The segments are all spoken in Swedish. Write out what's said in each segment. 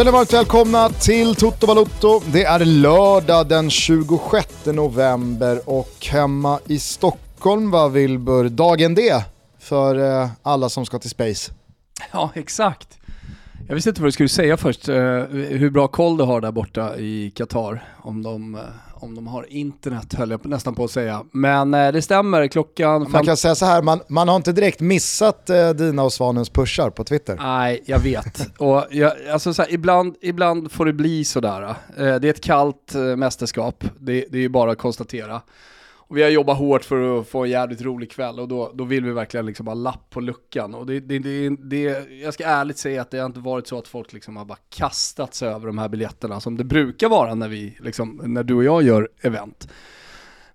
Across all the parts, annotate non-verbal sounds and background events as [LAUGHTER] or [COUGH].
Känner varmt välkomna till Toto Balotto. Det är lördag den 26 november och hemma i Stockholm var Wilbur dagen D för eh, alla som ska till Space. Ja, exakt. Jag visste inte vad du skulle säga först, eh, hur bra koll du har där borta i Qatar. Om de, eh, om de har internet höll jag nästan på att säga. Men eh, det stämmer, klockan... Man kan säga så här, man, man har inte direkt missat dina och Svanens pushar på Twitter. Nej, jag vet. [LAUGHS] och jag, alltså så här, ibland, ibland får det bli sådär. det är ett kallt mästerskap, det, det är ju bara att konstatera. Och vi har jobbat hårt för att få en jävligt rolig kväll och då, då vill vi verkligen liksom ha lapp på luckan. Och det, det, det, det, jag ska ärligt säga att det har inte varit så att folk liksom har bara kastat sig över de här biljetterna som det brukar vara när, vi, liksom, när du och jag gör event.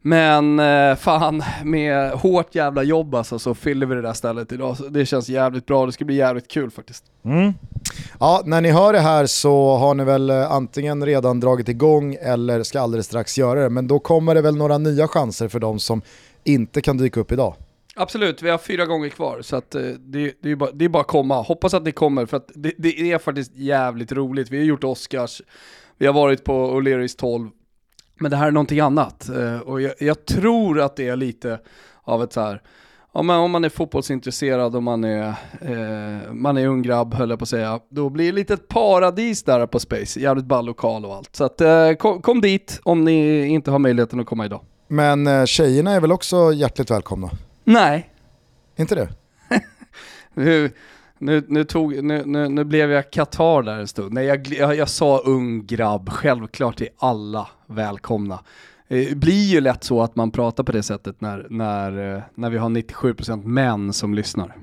Men eh, fan, med hårt jävla jobb alltså, så fyller vi det där stället idag. Så det känns jävligt bra, det ska bli jävligt kul faktiskt. Mm. Ja, när ni hör det här så har ni väl eh, antingen redan dragit igång eller ska alldeles strax göra det. Men då kommer det väl några nya chanser för de som inte kan dyka upp idag. Absolut, vi har fyra gånger kvar så att, eh, det, det, är bara, det är bara att komma. Hoppas att ni kommer för att det, det är faktiskt jävligt roligt. Vi har gjort Oscars, vi har varit på O'Learys 12 men det här är någonting annat eh, och jag, jag, tror att det är lite av ett så här, ja, men om man är fotbollsintresserad och man är, eh, man är ung grabb höll jag på att säga, då blir det lite ett paradis där på Space, jävligt ball lokal och allt. Så att, eh, kom, kom, dit om ni inte har möjligheten att komma idag. Men eh, tjejerna är väl också hjärtligt välkomna? Nej. Inte det? [LAUGHS] Nu, nu, tog, nu, nu, nu blev jag Qatar där en stund. Nej, jag, jag, jag sa ung grabb, självklart är alla välkomna. Det blir ju lätt så att man pratar på det sättet när, när, eh, när vi har 97% män som lyssnar.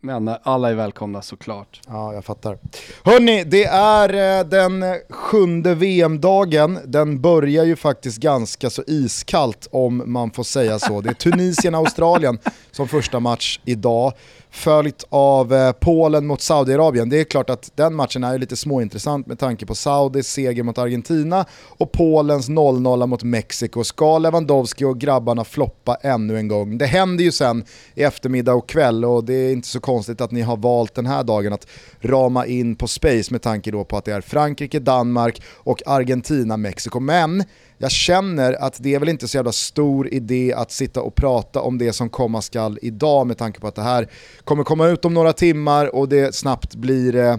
Men alla är välkomna såklart. Ja, jag fattar. Hörni, det är eh, den sjunde VM-dagen. Den börjar ju faktiskt ganska så iskallt om man får säga så. Det är Tunisien-Australien [LAUGHS] som första match idag följt av eh, Polen mot Saudiarabien. Det är klart att den matchen är lite småintressant med tanke på Saudis seger mot Argentina och Polens 0-0 mot Mexiko. Ska Lewandowski och grabbarna floppa ännu en gång? Det händer ju sen i eftermiddag och kväll och det är inte så konstigt att ni har valt den här dagen att rama in på Space med tanke då på att det är Frankrike, Danmark och Argentina, Mexiko. Men jag känner att det är väl inte så jävla stor idé att sitta och prata om det som komma skall idag med tanke på att det här kommer komma ut om några timmar och det snabbt blir eh,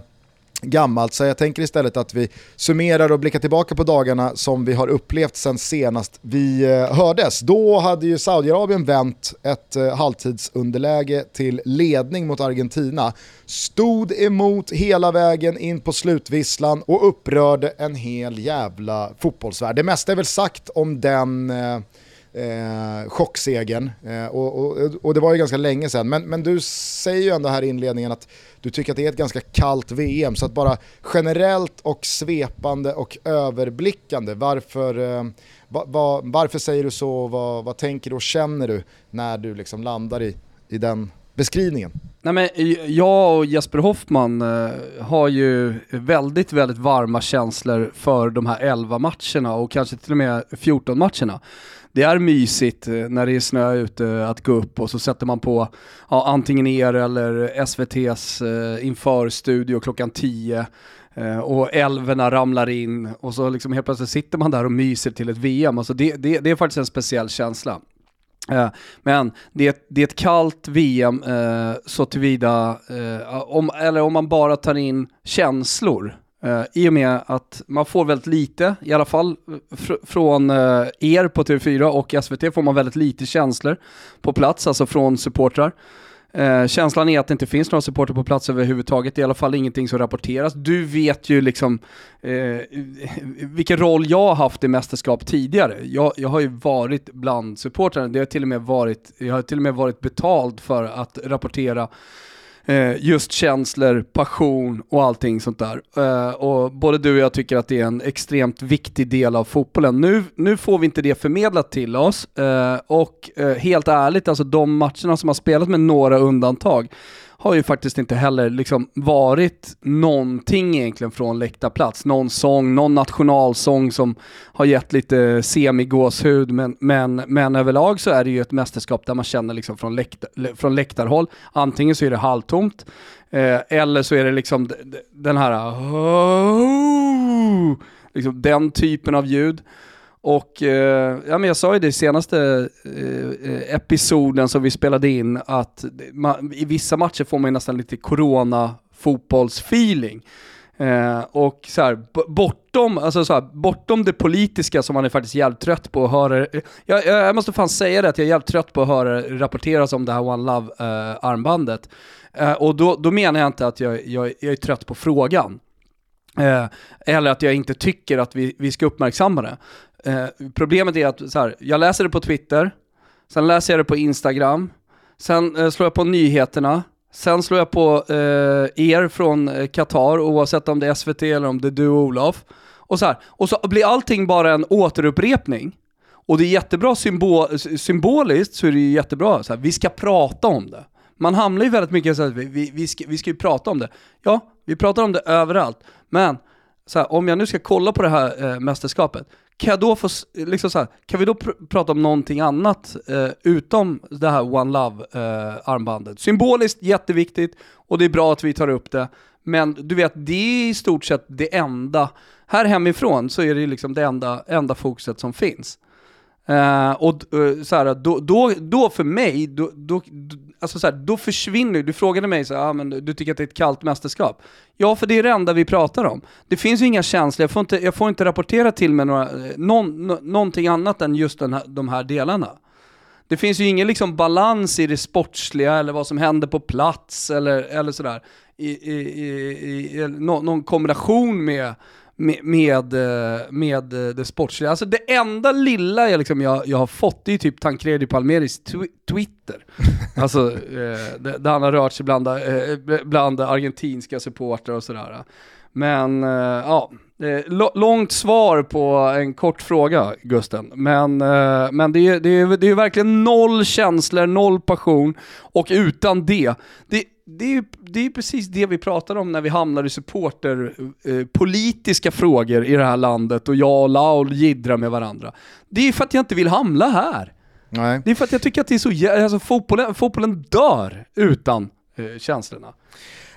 gammalt. Så jag tänker istället att vi summerar och blickar tillbaka på dagarna som vi har upplevt sen senast vi eh, hördes. Då hade ju Saudiarabien vänt ett eh, halvtidsunderläge till ledning mot Argentina, stod emot hela vägen in på slutvisslan och upprörde en hel jävla fotbollsvärld. Det mesta är väl sagt om den eh, eh, chocksegern. Eh, och, och, och, det var ju ganska länge sedan. Men, men du säger ju ändå här i inledningen att du tycker att det är ett ganska kallt VM. Så att bara generellt och svepande och överblickande, varför, eh, va, va, varför säger du så? Vad, vad tänker du och känner du när du liksom landar i, i den beskrivningen? Nej, men jag och Jesper Hoffman eh, har ju väldigt, väldigt varma känslor för de här 11 matcherna och kanske till och med 14 matcherna det är mysigt eh, när det är snö ute eh, att gå upp och så sätter man på ja, antingen er eller SVT's eh, införstudio klockan 10 eh, och älvorna ramlar in och så liksom helt plötsligt sitter man där och myser till ett VM. Alltså det, det, det är faktiskt en speciell känsla. Eh, men det är, det är ett kallt VM så tillvida, om, eller om man bara tar in känslor Uh, I och med att man får väldigt lite, i alla fall eh, fr från uh, er på TV4 och SVT får man väldigt lite känslor på plats, alltså från supportrar. Uh, känslan är att det inte finns några supporter på plats överhuvudtaget, i alla fall ingenting som rapporteras. Du vet ju liksom vilken roll jag har haft i mästerskap tidigare. Jag, jag har ju varit bland supportrarna, det har till och med varit, jag har till och med varit betald för att rapportera Eh, just känslor, passion och allting sånt där. Eh, och både du och jag tycker att det är en extremt viktig del av fotbollen. Nu, nu får vi inte det förmedlat till oss eh, och eh, helt ärligt, alltså de matcherna som har spelat med några undantag har ju faktiskt inte heller liksom varit någonting egentligen från läktarplats. Någon sång, någon nationalsång som har gett lite semigåshud, men, men, men överlag så är det ju ett mästerskap där man känner liksom från, läktar, från läktarhåll, antingen så är det halvtomt, eh, eller så är det liksom den här liksom den typen av ljud. Och eh, ja, men jag sa ju det i senaste eh, episoden som vi spelade in att man, i vissa matcher får man nästan lite corona fotbollsfeeling. Eh, och så här, bortom, alltså så här, bortom det politiska som man är faktiskt jävligt trött på att höra, jag, jag måste fan säga det att jag är jävligt trött på att höra rapporteras om det här One Love-armbandet. Eh, eh, och då, då menar jag inte att jag, jag, jag är trött på frågan. Eh, eller att jag inte tycker att vi, vi ska uppmärksamma det. Eh, problemet är att så här, jag läser det på Twitter, sen läser jag det på Instagram, sen eh, slår jag på nyheterna, sen slår jag på eh, er från eh, Qatar, oavsett om det är SVT eller om det är du och Olof. Och så, här, och så blir allting bara en återupprepning. Och det är jättebra symbol, symboliskt, så är det jättebra, så här, vi ska prata om det. Man hamnar ju väldigt mycket så att vi, vi, ska, vi ska ju prata om det. Ja, vi pratar om det överallt, men så här, om jag nu ska kolla på det här eh, mästerskapet, kan jag då få, liksom så här, kan vi då pr prata om någonting annat eh, utom det här One Love eh, armbandet? Symboliskt jätteviktigt och det är bra att vi tar upp det, men du vet, det är i stort sett det enda, här hemifrån så är det liksom det enda, enda fokuset som finns. Uh, och uh, så här, då, då, då för mig, då, då, alltså så här, då försvinner, du frågade mig så här, ah, men du tycker att det är ett kallt mästerskap. Ja, för det är det enda vi pratar om. Det finns ju inga känslor, jag får inte, jag får inte rapportera till mig några, eh, någon, no, någonting annat än just den här, de här delarna. Det finns ju ingen liksom balans i det sportsliga eller vad som händer på plats eller, eller sådär. I, i, i, i no, någon kombination med med, med, eh, med det sportsliga. Alltså det enda lilla jag, liksom, jag, jag har fått är typ Tancredi Palmeris tw Twitter. [LAUGHS] alltså eh, där han har rört sig bland, eh, bland argentinska supportrar och sådär. Men eh, ja, långt svar på en kort fråga Gusten. Men, eh, men det, är, det, är, det är verkligen noll känslor, noll passion och utan det, det det är ju det är precis det vi pratar om när vi hamnar i supporter, eh, politiska frågor i det här landet och jag och Laul jiddrar med varandra. Det är för att jag inte vill hamna här. Nej. Det är för att jag tycker att det är så, alltså fotbollen, fotbollen dör utan eh, känslorna.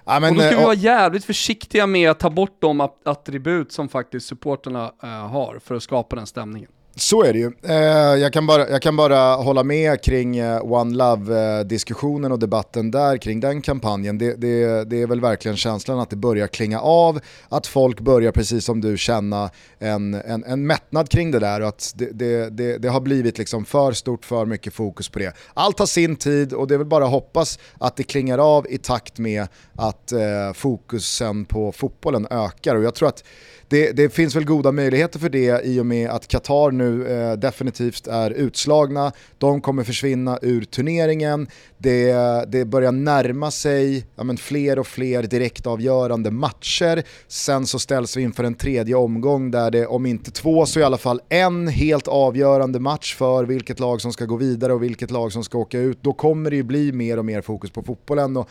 Ja, men, och då ska vi eh, vara jävligt försiktiga med att ta bort de attribut som faktiskt supporterna eh, har för att skapa den stämningen. Så är det ju. Eh, jag, kan bara, jag kan bara hålla med kring eh, One Love-diskussionen eh, och debatten där kring den kampanjen. Det, det, det, är väl verkligen känslan att det börjar klinga av, att folk börjar precis som du känna en, en, en mättnad kring det där och att det, det, det, har blivit liksom för stort, för mycket fokus på det. Allt har sin tid och det är väl bara att hoppas att det klingar av i takt med att eh, fokusen på fotbollen ökar och jag tror att det, det, finns väl goda möjligheter för det i och med att Qatar nu eh, definitivt är utslagna. De kommer försvinna ur turneringen. Det, det börjar närma sig ja, men fler och fler direktavgörande matcher. Sen så ställs vi inför en tredje omgång där det, om inte två så i alla fall en helt avgörande match för vilket lag som ska gå vidare och vilket lag som ska åka ut. Då kommer det ju bli mer och mer fokus på fotbollen. Och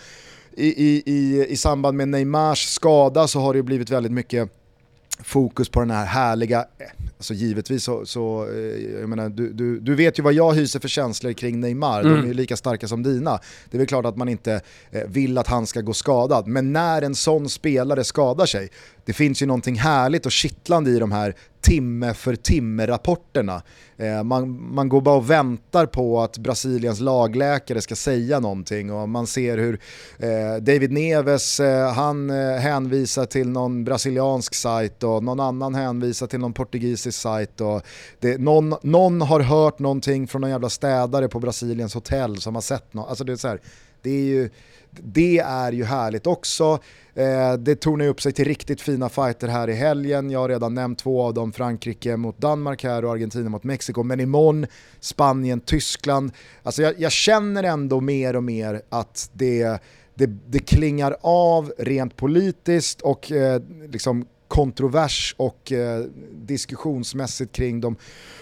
i, i, i, I samband med Neymars skada så har det blivit väldigt mycket fokus på den här härliga, alltså givetvis så, så eh, jag menar, du, du, du vet ju vad jag hyser för känslor kring Neymar, mm. de är ju lika starka som dina. Det är väl klart att man inte eh, vill att han ska gå skadad, men när en sån spelare skadar sig, det finns ju någonting härligt och kittlande i de här timme för timme-rapporterna. Eh, man, man går bara och väntar på att Brasiliens lagläkare ska säga någonting och man ser hur eh, David Neves, eh, han eh, hänvisar till någon brasiliansk sajt och någon annan hänvisar till någon portugisisk sajt och det, någon, någon har hört någonting från någon jävla städare på Brasiliens hotell som har sett något. Alltså det är så här, det är ju det är ju härligt också. Eh, det tornar upp sig till riktigt fina fighter här i helgen. Jag har redan nämnt två av dem, Frankrike mot Danmark här och Argentina mot Mexiko. Men imorgon Spanien, Tyskland. Alltså jag, jag känner ändå mer och mer att det, det, det klingar av rent politiskt och eh, liksom kontrovers och eh, diskussionsmässigt kring de,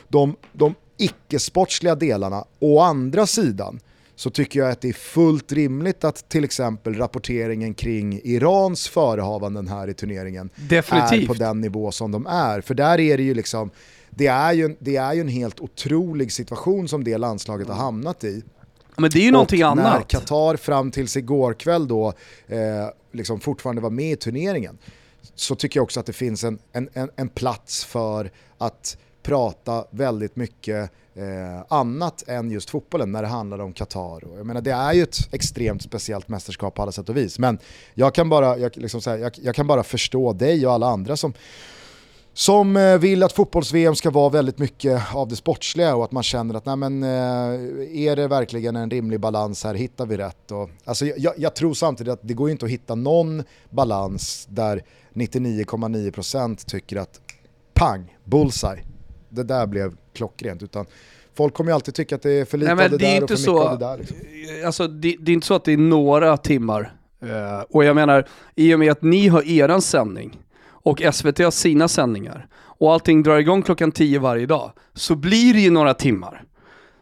de, de icke-sportsliga delarna. Å andra sidan så tycker jag att det är fullt rimligt att till exempel rapporteringen kring Irans förehavanden här i turneringen Definitivt. är på den nivå som de är. För där är det ju liksom, det är ju, det är ju en helt otrolig situation som det landslaget har hamnat i. Men det är ju någonting och när annat. Qatar fram tills igår kväll då eh, liksom fortfarande var med i turneringen så tycker jag också att det finns en, en, en, en plats för att prata väldigt mycket eh, annat än just fotbollen när det handlar om Qatar. Jag menar, det är ju ett extremt speciellt mästerskap på alla sätt och vis. Men jag kan bara, jag, liksom här, jag, jag kan bara förstå dig och alla andra som som eh, vill att fotbolls-VM ska vara väldigt mycket av det sportsliga och att man känner att nej men, eh, är det verkligen en rimlig balans här, hittar vi rätt? Och, alltså, jag, jag tror samtidigt att det går inte att hitta någon balans där 99,9% tycker att pang, bullseye, det där blev klockrent. Utan folk kommer ju alltid tycka att det är för lite Nej, av det det är där inte och för så, mycket av det där. Liksom. Alltså, det, det är inte så att det är några timmar. Uh, och jag menar, i och med att ni har eran sändning och SVT har sina sändningar och allting drar igång klockan 10 varje dag, så blir det ju några timmar.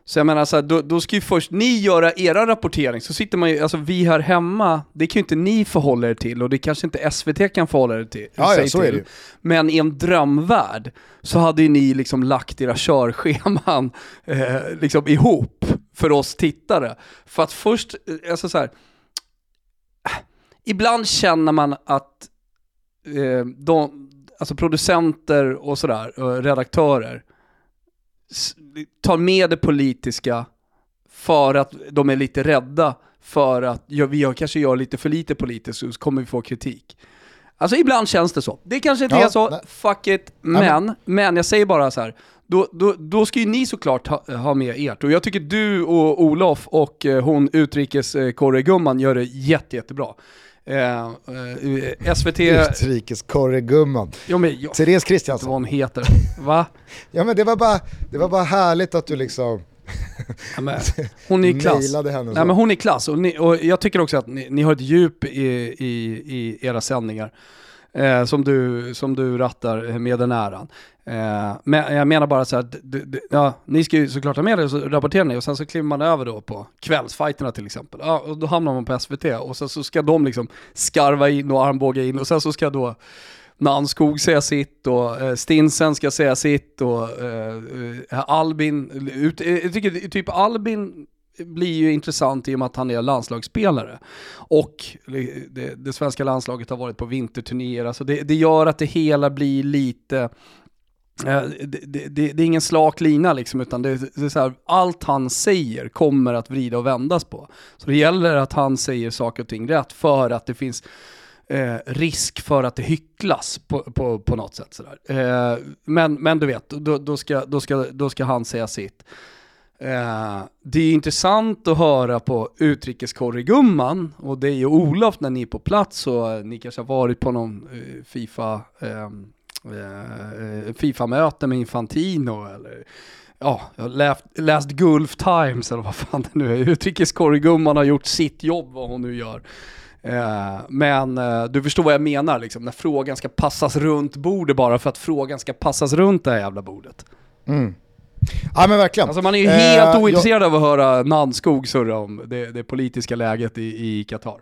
Så jag menar så här, då, då ska ju först ni göra era rapportering, så sitter man ju, alltså vi här hemma, det kan ju inte ni förhålla er till och det kanske inte SVT kan förhålla er till. Ja, ja, så är till. det ju. Men i en drömvärld så hade ju ni liksom lagt era körscheman [LAUGHS] eh, liksom ihop för oss tittare. För att först, eh, alltså så här, ibland känner man att eh, de, alltså producenter och sådär, redaktörer, tar med det politiska för att de är lite rädda för att ja, vi kanske gör lite för lite politiskt så kommer vi få kritik. Alltså ibland känns det så. Det kanske inte Ja, är så, nej. fuck it, Nej, men, men jag säger bara så här. Då, då, då ska ju ni såklart ha, ha med ert. Och jag tycker du och Olof och eh, hon utrikeskorregumman gör det jätte, jättebra. Eh, eh, SVT... Utrikeskorregumman. Ja, men, jag, Therese Kristiansson. vad hon heter. [LAUGHS] Va? Ja men det var bara, det var bara härligt att du liksom [LAUGHS] Ja, men, hon är i klass. henne. Nej men hon är i klass och, ni, och jag tycker också att ni, ni har ett djup i, i, i era sändningar. Eh, som, du, som du rattar med den äran. Eh, men jag menar bara så här, ja, ni ska ju såklart ha med det och så rapporterar ni och sen så kliver man över då på kvällsfighterna till exempel. Ja, och då hamnar man på SVT och sen så ska de liksom skarva in och armbåga in och sen så ska då Nanskog säga sitt och eh, Stinsen ska säga sitt och eh, eh Albin, ut, eh, jag tycker typ Albin blir ju intressant i och med att han är landslagsspelare. Och det, det svenska landslaget har varit på vinterturnéer, alltså det, det gör att det hela blir lite Eh, det, det, det, är ingen slak lina liksom, utan det, det är så här, allt han säger kommer att vrida och vändas på. Så det gäller att han säger saker och ting rätt för att det finns eh, risk för att det hycklas på, på, på något sätt. Sådär. Eh, men, men du vet, då, då, ska, då, ska, då ska han säga sitt. Eh, det är intressant att höra på utrikeskorrigumman och det är ju Olof när ni är på plats och ni kanske har varit på någon eh, FIFA, ehm, eh, FIFA-möte med Infantino eller ja, jag läst, läst Gulf Times eller vad fan det nu är. Utrikeskorrigumman har gjort sitt jobb, vad hon nu gör. Eh, men eh, du förstår vad jag menar, liksom, när frågan ska passas runt bordet bara för att frågan ska passas runt det här jävla bordet. Mm. Ja men verkligen. Alltså man är ju Eh, helt jag- ointresserad av att höra Nannskog surra om det, det politiska läget i, i Qatar.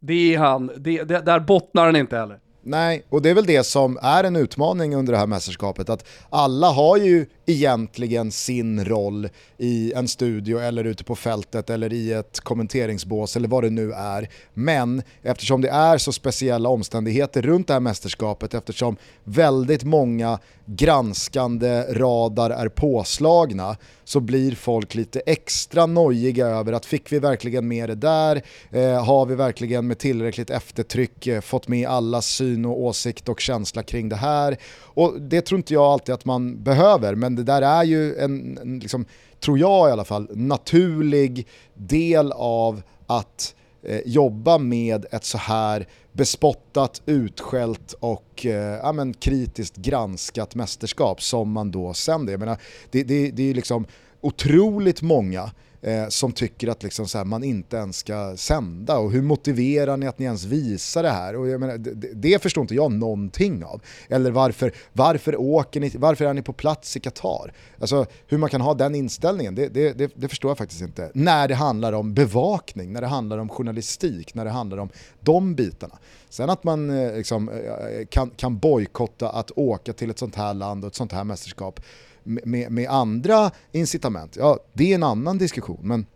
Det är han, det, det, där bottnar han inte heller. Nej, och det är väl det som är en utmaning under det här mästerskapet, att alla har ju egentligen sin roll i en studio eller ute på fältet eller i ett kommenteringsbås eller vad det nu är. Men eftersom det är så speciella omständigheter runt det här mästerskapet, eftersom väldigt många granskande radar är påslagna, så blir folk lite extra nojiga över att fick vi verkligen med det där? Eh, har vi verkligen med tillräckligt eftertryck eh, fått med alla syn och åsikt och känsla kring det här? Och det tror inte jag alltid att man behöver, men det där är ju en, en liksom, tror jag i alla fall, naturlig del av att eh, jobba med ett så här bespottat, utskällt och eh, ja, men, kritiskt granskat mästerskap som man då sänder. Jag menar, det, det, det är ju liksom otroligt många eh, som tycker att liksom så här, man inte ens ska sända och hur motiverar ni att ni ens visar det här? Och jag menar, det, det förstår inte jag någonting av. Eller varför, varför, åker ni, varför är ni på plats i Qatar? Alltså hur man kan ha den inställningen, det, det, det, det förstår jag faktiskt inte. När det handlar om bevakning, när det handlar om journalistik, när det handlar om de bitarna. Sen att man eh, liksom, eh, kan, kan bojkotta att åka till ett sånt här land och ett sånt här mästerskap med, med andra incitament, ja det är en annan diskussion. Men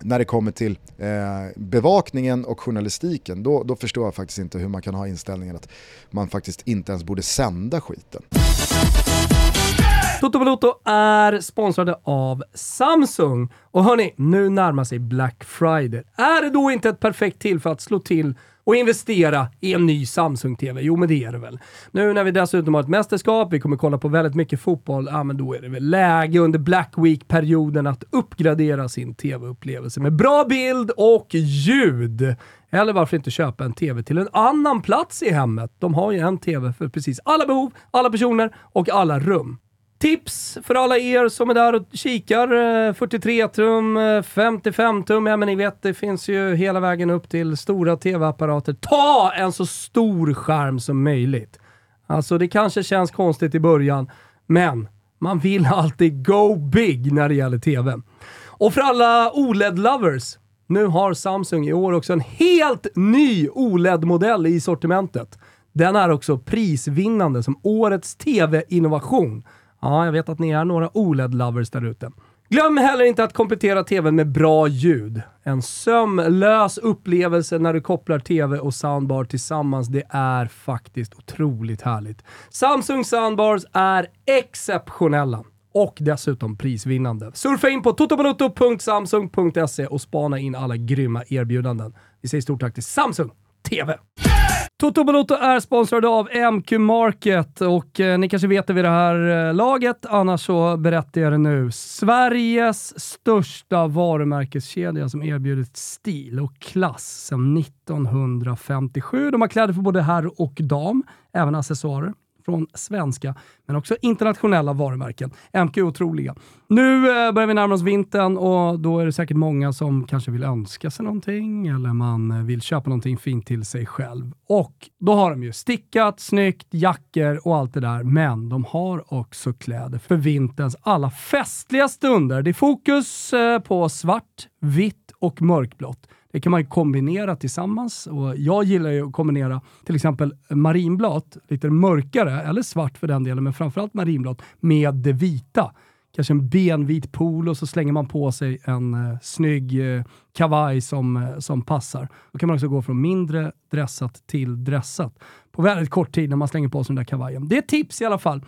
när det kommer till eh, bevakningen och journalistiken, då, då förstår jag faktiskt inte hur man kan ha inställningen att man faktiskt inte ens borde sända skiten. Toto Valuto är sponsrade av Samsung. Och hörni, nu närmar sig Black Friday. Är det då inte ett perfekt tillfälle att slå till och investera i en ny Samsung-TV? Jo, men det är det väl. Nu när vi dessutom har ett mästerskap, vi kommer kolla på väldigt mycket fotboll, ja men då är det väl läge under Black Week-perioden att uppgradera sin TV-upplevelse med bra bild och ljud. Eller varför inte köpa en TV till en annan plats i hemmet? De har ju en TV för precis alla behov, alla personer och alla rum. Tips för alla er som är där och kikar. Eh, 43 tum, eh, 55 tum, ja men ni vet det finns ju hela vägen upp till stora tv-apparater. Ta en så stor skärm som möjligt. Alltså det kanske känns konstigt i början, men man vill alltid go big när det gäller tv. Och för alla OLED-lovers, nu har Samsung i år också en helt ny OLED-modell i sortimentet. Den är också prisvinnande som årets tv-innovation. Ja, jag vet att ni är några OLED-lovers där ute. Glöm heller inte att komplettera TVn med bra ljud. En sömlös upplevelse när du kopplar TV och soundbar tillsammans. Det är faktiskt otroligt härligt. Samsung soundbars är exceptionella och dessutom prisvinnande. Surfa in på totobaloto.samsung.se och spana in alla grymma erbjudanden. Vi säger stort tack till Samsung TV. Toto Balotto är sponsrade av MQ Market och eh, ni kanske vet det vid det här eh, laget, annars så berättar jag det nu. Sveriges största varumärkeskedja som erbjudit stil och klass sedan 1957. De har kläder för både herr och dam, även accessoarer från svenska, men också internationella varumärken. MQ är otroliga. Nu eh, börjar vi närma oss vintern och då är det säkert många som kanske vill önska sig någonting eller man eh, vill köpa någonting fint till sig själv. Och då har de ju stickat, snyggt, jackor och allt det där, men de har också kläder för vinterns alla festliga stunder. Det är fokus eh, på svart, vitt och mörkblått. Det kan man ju kombinera tillsammans och jag gillar ju att kombinera till exempel marinblått, lite mörkare, eller svart för den delen, men framförallt marinblått, med det vita. Kanske en benvit polo och så slänger man på sig en eh, snygg eh, kavaj som, eh, som passar. Då kan man också gå från mindre dressat till dressat på väldigt kort tid när man slänger på sig den där kavajen. Det är ett tips i alla fall.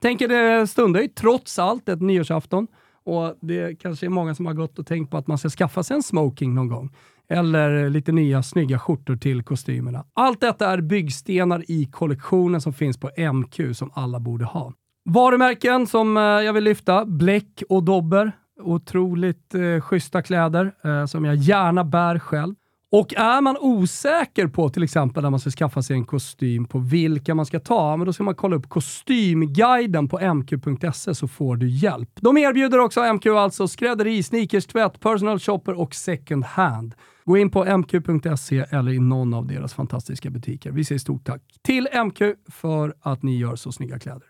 Tänker det stundar ju trots allt ett nyårsafton och det kanske är många som har gått och tänkt på att man ska skaffa sig en smoking någon gång eller lite nya snygga skjortor till kostymerna. Allt detta är byggstenar i kollektionen som finns på MQ som alla borde ha. Varumärken som eh, jag vill lyfta, Bläck och Dobber. Otroligt eh, schyssta kläder eh, som jag gärna bär själv. Och är man osäker på till exempel när man ska skaffa sig en kostym på vilka man ska ta, men då ska man kolla upp kostymguiden på mq.se så får du hjälp. De erbjuder också MQ alltså skrädderi, sneakers, tvätt, personal shopper och second hand. Gå in på mq.se eller i någon av deras fantastiska butiker. Vi säger stort tack till MQ för att ni gör så snygga kläder.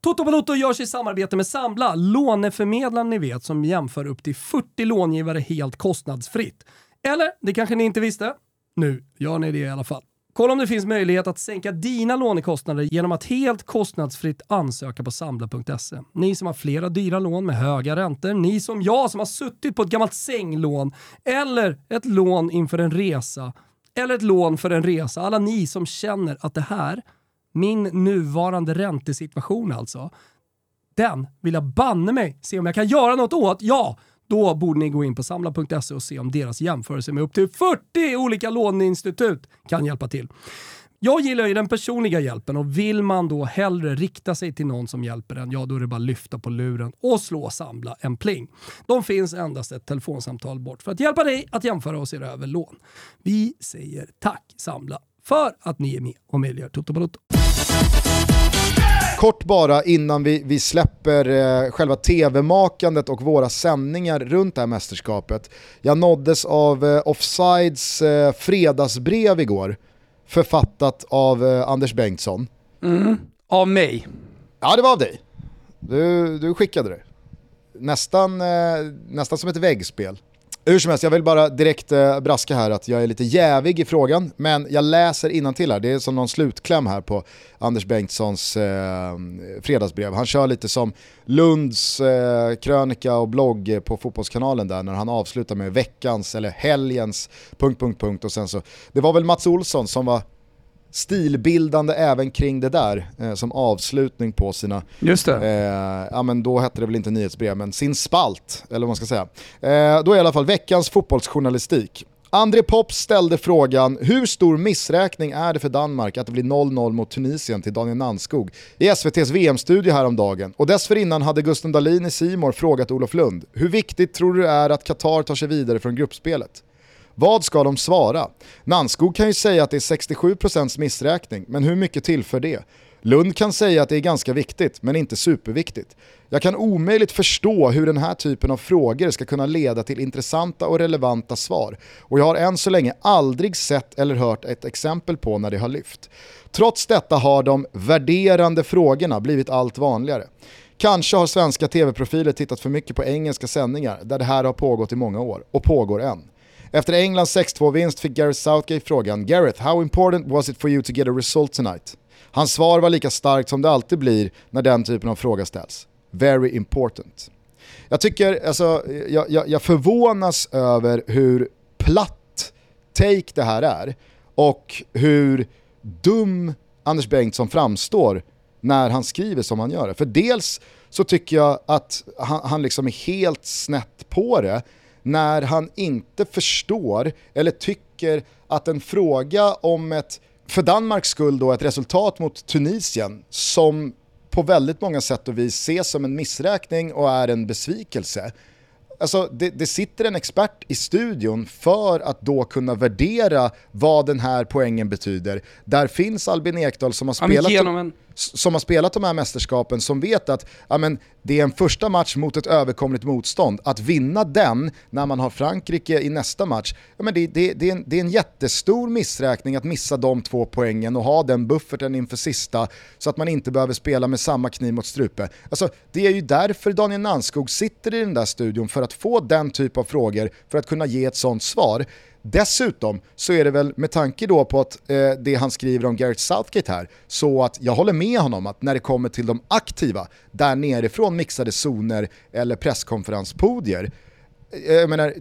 Toto Balotto görs i samarbete med Sambla, låneförmedlaren ni vet som jämför upp till 40 långivare helt kostnadsfritt. Eller, det kanske ni inte visste? Nu gör ni det i alla fall. Kolla om det finns möjlighet att sänka dina lånekostnader genom att helt kostnadsfritt ansöka på Sambla.se. Ni som har flera dyra lån med höga räntor, ni som jag som har suttit på ett gammalt sänglån eller ett lån inför en resa eller ett lån för en resa. Alla ni som känner att det här, min nuvarande räntesituation alltså, den vill jag banne mig se om jag kan göra något åt. Ja, då borde ni gå in på samla.se och se om deras jämförelse med upp till 40 olika låneinstitut kan hjälpa till. Jag gillar ju den personliga hjälpen och vill man då hellre rikta sig till någon som hjälper en, ja då är det bara lyfta på luren och slå Samla en pling. De finns endast ett telefonsamtal bort för att hjälpa dig att jämföra och se över lån. Vi säger tack Samla för att ni är med och möjliggör Toto Balotto kort bara innan vi, vi släpper eh, själva tv-makandet och våra sändningar runt det här mästerskapet. Jag nåddes av eh, Offsides eh, fredagsbrev igår, författat av eh, Anders Bengtsson. Mm. Av mig. Ja det var av dig. Du, du skickade det. Nästan, eh, nästan som ett väggspel. Hur som helst, jag vill bara direkt eh, braska här att jag är lite jävig i frågan, men jag läser till här. det är som någon slutkläm här på Anders Bengtssons eh, fredagsbrev. Han kör lite som Lunds eh, krönika och blogg på Fotbollskanalen där när han avslutar med veckans eller helgens... Punkt, punkt, punkt och sen så... Det var väl Mats Olsson som var stilbildande även kring det där eh, som avslutning på sina, Just det. Eh, ja men då hette det väl inte nyhetsbrev men sin spalt, eller vad man ska säga. Eh, då är i alla fall veckans fotbollsjournalistik. André Pops ställde frågan hur stor missräkning är det för Danmark att det blir 0-0 mot Tunisien till Daniel Nannskog i SVTs VM-studio häromdagen och dessförinnan hade Gusten Dahlin i Simor frågat Olof Lund hur viktigt tror du det är att Qatar tar sig vidare från gruppspelet? Vad ska de svara? Nanskog kan ju säga att det är 67% missräkning, men hur mycket tillför det? Lund kan säga att det är ganska viktigt, men inte superviktigt. Jag kan omöjligt förstå hur den här typen av frågor ska kunna leda till intressanta och relevanta svar och jag har än så länge aldrig sett eller hört ett exempel på när det har lyft. Trots detta har de värderande frågorna blivit allt vanligare. Kanske har svenska tv-profiler tittat för mycket på engelska sändningar där det här har pågått i många år och pågår än. Efter Englands 6-2-vinst fick Gareth Southgate frågan “Gareth, how important was it for you to get a result tonight?” Hans svar var lika starkt som det alltid blir när den typen av fråga ställs. “Very important”. Jag tycker, alltså, jag, jag, jag förvånas över hur platt take det här är och hur dum Anders Bengtsson framstår när han skriver som han gör. För dels så tycker jag att han, han liksom är helt snett på det när han inte förstår eller tycker att en fråga om ett, för Danmarks skull då, ett resultat mot Tunisien som på väldigt många sätt och vis ses som en missräkning och är en besvikelse Alltså, det, det, sitter en expert i studion för att då kunna värdera vad den här poängen betyder. Där finns Albin Ekdal som har spelat, en som har spelat de här mästerskapen som vet att ja, men, det är en första match mot ett överkomligt motstånd. Att vinna den när man har Frankrike i nästa match, ja, men det, det, det, är en, det är en jättestor missräkning att missa de två poängen och ha den bufferten inför sista så att man inte behöver spela med samma kniv mot strupe. Alltså, det är ju därför Daniel Nanskog sitter i den där studion för att få den typ av frågor för att kunna ge ett sånt svar. Dessutom så är det väl med tanke då på att eh, det han skriver om Gareth Southgate här, så att jag håller med honom att när det kommer till de aktiva, där nerifrån mixade zoner eller presskonferenspodier, eh, jag menar,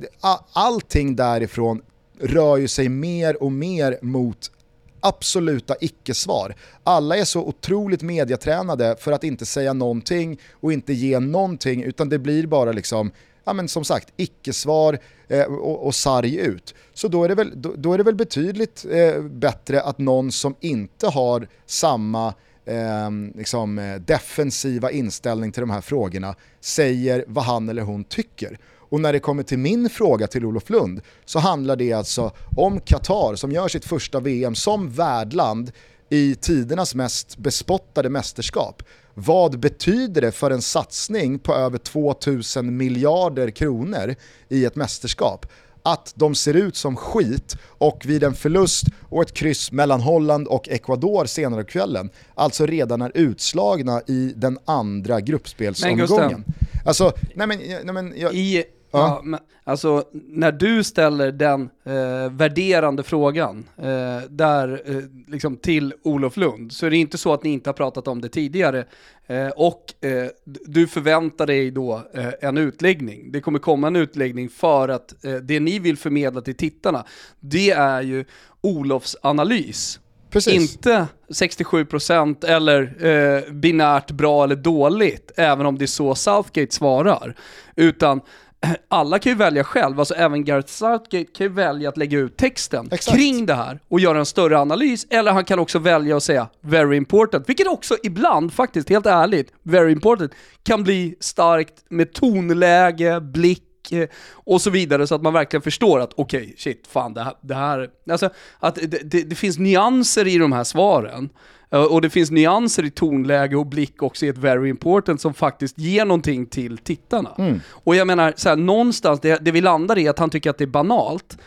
allting därifrån rör ju sig mer och mer mot absoluta icke-svar. Alla är så otroligt mediatränade för att inte säga någonting och inte ge någonting utan det blir bara liksom ja, men som sagt, icke-svar eh, och, och sarg ut. Så då är det väl, då, då är det väl betydligt eh, bättre att någon som inte har samma ehm, liksom, eh, liksom, defensiva inställning till de här frågorna säger vad han eller hon tycker. Och när det kommer till min fråga till Olof Lund så handlar det alltså om Qatar som gör sitt första VM som värdland i tidernas mest bespottade mästerskap. Vad betyder det för en satsning på över 2000 miljarder kronor i ett mästerskap? Att de ser ut som skit och vid en förlust och ett kryss mellan Holland och Ecuador senare kvällen, alltså redan är utslagna i den andra gruppspelsomgången. Alltså, nej men, nej men jag... I Ja. men, alltså, när du ställer den eh, värderande frågan eh, där, eh, liksom till Olof Lund, så är det inte så att ni inte har pratat om det tidigare. Eh, och eh, du förväntar dig då eh, en utläggning. Det kommer komma en utläggning för att det ni vill förmedla till tittarna, det är ju Olofs analys. Precis. Inte 67% eller eh, binärt bra eller dåligt, även om det är så Southgate svarar. Utan [CLEARS THROAT] alla kan ju välja själv, alltså även Gareth Southgate kan ju välja att lägga ut texten Exakt. kring det här och göra en större analys, eller han kan också välja att säga “very important”, vilket också ibland, faktiskt, helt ärligt, “very important” kan bli starkt med tonläge, blick, eh, och så vidare så att man verkligen förstår att okej, okay, shit, fan det här, det här alltså att det, det, det, finns nyanser i de här svaren Och det finns nyanser i tonläge och blick också i ett very important som faktiskt ger någonting till tittarna. Mm. Och jag menar, så här, någonstans, det, det vi landar i är att han tycker att det är banalt.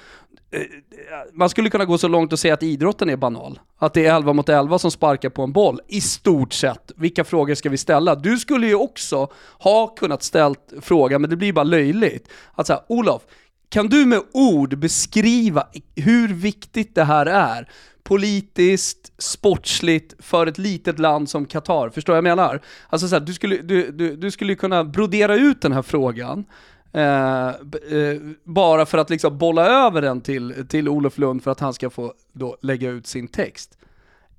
Eh, Man skulle kunna gå så långt och säga att idrotten är banal. Att det är 11 mot 11 som sparkar på en boll, i stort sett. Vilka frågor ska vi ställa? Du skulle ju också ha kunnat ställt frågan, men det blir bara löjligt. Att säga, Olof, kan du med ord beskriva hur viktigt det här är? Politiskt, sportsligt, för ett litet land som Qatar. Förstår jag vad jag menar? Alltså så här, du, skulle, du, du, du skulle kunna brodera ut den här frågan Eh, eh, bara för att liksom bolla över den till, till Olof Lund för att han ska få då lägga ut sin text.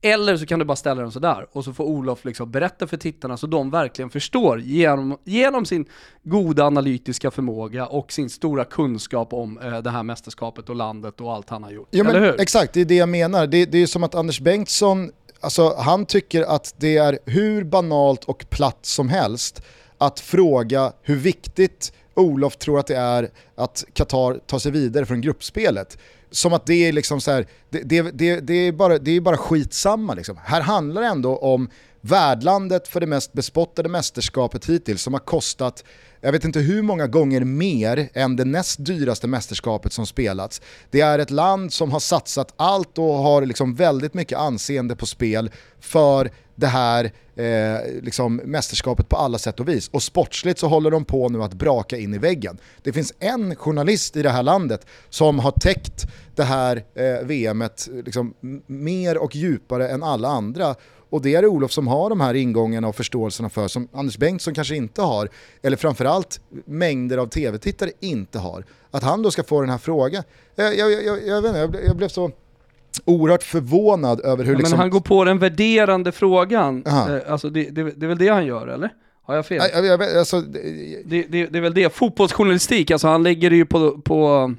Eller så kan du bara ställa den sådär och så får Olof liksom berätta för tittarna så de verkligen förstår genom, genom sin goda analytiska förmåga och sin stora kunskap om eh, det här mästerskapet och landet och allt han har gjort. Ja, Eller men, hur? exakt, det är det jag menar. Det, det är som att Anders Bengtsson, alltså, han tycker att det är hur banalt och platt som helst att fråga hur viktigt Olof tror att det är att Qatar tar sig vidare från gruppspelet. Som att det är liksom så här, det, det, det, det, är bara, det är bara skitsamma liksom. Här handlar det ändå om värdlandet för det mest bespottade mästerskapet hittills som har kostat, jag vet inte hur många gånger mer än det näst dyraste mästerskapet som spelats. Det är ett land som har satsat allt och har liksom väldigt mycket anseende på spel för det här eh, liksom mästerskapet på alla sätt och vis. Och sportsligt så håller de på nu att braka in i väggen. Det finns en journalist i det här landet som har täckt det här eh, VMet liksom, mer och djupare än alla andra. Och det är Olof som har de här ingångarna och förståelserna för som Anders Bengtsson kanske inte har. Eller framförallt mängder av tv-tittare inte har. Att han då ska få den här frågan. Jag, jag, jag, jag, vet inte, jag, blev, jag blev så oerhört förvånad över hur Ja, liksom... Men han går på den värderande frågan. Aha. Eh, alltså det, det, det är väl det han gör, eller? Har jag fel? Jag, jag, alltså, Det, det, det är väl det, fotbollsjournalistik, alltså han lägger det ju på, på,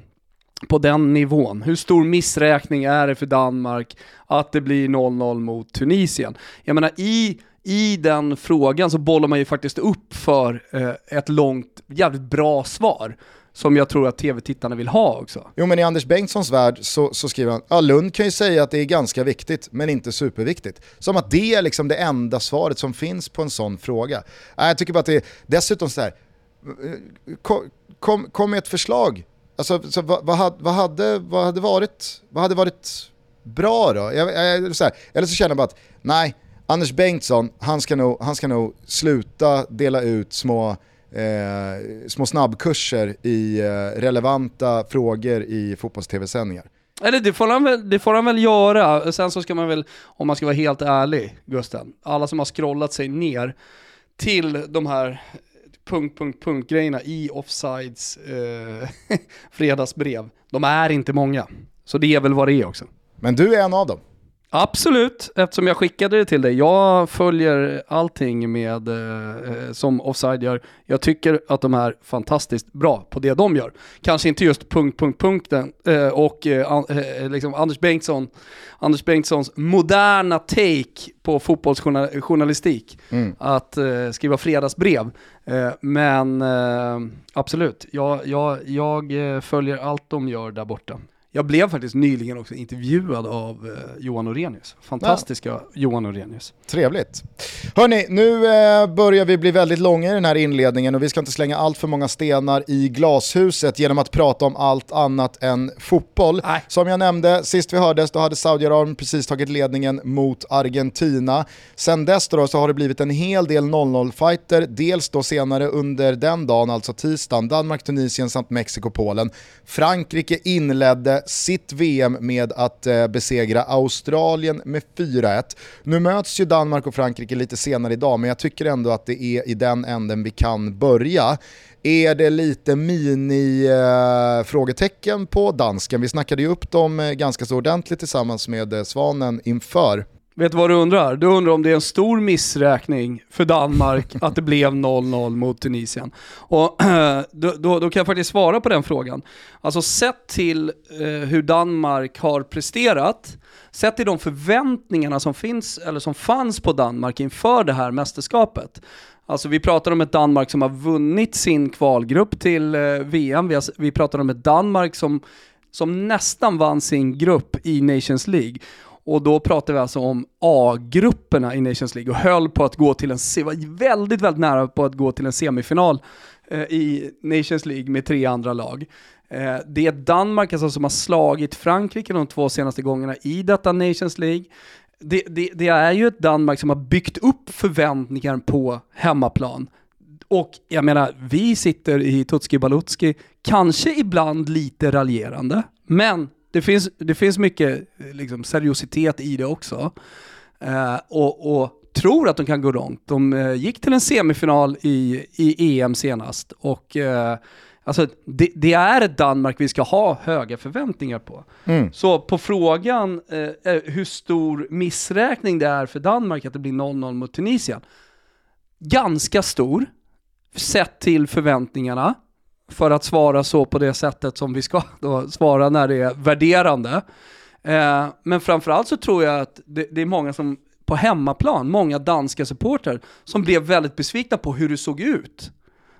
på den nivån. Hur stor missräkning är det för Danmark att det blir 0-0 mot Tunisien? Jag menar i, i den frågan så bollar man ju faktiskt upp för eh, ett långt, jävligt bra svar. Som jag tror att tv-tittarna vill ha också. Jo men i Anders Bengtssons värld så, så skriver han, ja Lund kan ju säga att det är ganska viktigt men inte superviktigt. Som att det är liksom det enda svaret som finns på en sån fråga. Äh, jag tycker bara att det är dessutom så här, eh, kom, kom, kom med ett förslag. Alltså, så vad, vad, hade, vad, hade, vad, hade varit, vad hade varit bra då? Jag, jag, så här, eller så känner jag bara att, nej, Anders Bengtsson, han ska nog, han ska nog sluta dela ut små eh, små snabbkurser i eh, relevanta frågor i fotbolls-tv-sändningar. Eller det får, han väl, det får han väl göra. Sen så ska man väl, om man ska vara helt ärlig, Gusten, alla som har scrollat sig ner till de här punkt, punkt, punkt grejerna i Offsides eh, [LAUGHS] fredagsbrev, de är inte många. Så det är väl vad det är också. Men du är en av dem. Absolut, eftersom jag skickade det till dig. Jag följer allting med, eh, som Offside gör. Jag tycker att de är fantastiskt bra på det de gör. Kanske inte just punkt, punkt, punkten eh, och eh, eh, liksom Anders, Bengtsson, Anders Bengtssons moderna take på fotbollsjournalistik. Mm. Att eh, skriva fredagsbrev. Eh, men eh, absolut, jag, jag, jag eh, följer allt de gör där borta. Jag blev faktiskt nyligen också intervjuad av eh, Johan Orenius. Fantastiska Johan Orenius. Trevligt. Hörni, nu eh, börjar vi bli väldigt långa i den här inledningen och vi ska inte slänga allt för många stenar i glashuset genom att prata om allt annat än fotboll. Nej. Som jag nämnde, sist vi hördes då hade Saudiarabien precis tagit ledningen mot Argentina. Sen dess då så har det blivit en hel del 0-0-fighter, dels då senare under den dagen, alltså tisdagen, Danmark, Tunisien samt Mexiko, Polen. Frankrike inledde sitt VM med att eh, besegra Australien med 4-1. Nu möts ju Danmark och Frankrike lite senare idag, men jag tycker ändå att det är i den änden vi kan börja. Är det lite mini-frågetecken eh, på dansken? Vi snackade ju upp dem eh, ganska så ordentligt tillsammans med Svanen inför. Vet du vad du undrar? Du undrar om det är en stor missräkning för Danmark att det blev 0-0 mot Tunisien. Och [CLEARS THROAT] då, då, då kan jag faktiskt svara på den frågan. Alltså sett till eh, hur Danmark har presterat, sett till de förväntningarna som finns, eller som fanns på Danmark inför det här mästerskapet. Alltså vi pratar om ett Danmark som har vunnit sin kvalgrupp till eh, VM, vi, har, vi pratar om ett Danmark som, som nästan vann sin grupp i Nations League. Och då pratar vi alltså om A-grupperna i Nations League och höll på att gå till en, var väldigt, väldigt nära på att gå till en semifinal eh, i Nations League med tre andra lag. Eh, det är Danmark alltså som har slagit Frankrike de två senaste gångerna i detta Nations League. Det, det, det, är ju ett Danmark som har byggt upp förväntningar på hemmaplan. Och jag menar, vi sitter i Tutski Balutski, kanske ibland lite raljerande, men det finns, det finns mycket liksom, seriositet i det också. Uh, och, och, tror att de kan gå långt. De uh, gick till en semifinal i, i EM senast och uh, Alltså, det, det, är ett Danmark vi ska ha höga förväntningar på. Mm. Så på frågan eh, hur stor missräkning det är för Danmark att det blir 0-0 mot Tunisien. Ganska stor, sett till förväntningarna för att svara så på det sättet som vi ska [LAUGHS] då svara när det är värderande. Eh, men framförallt så tror jag att det, det, är många som på hemmaplan, många danska supportrar, som blev väldigt besvikna på hur det såg ut.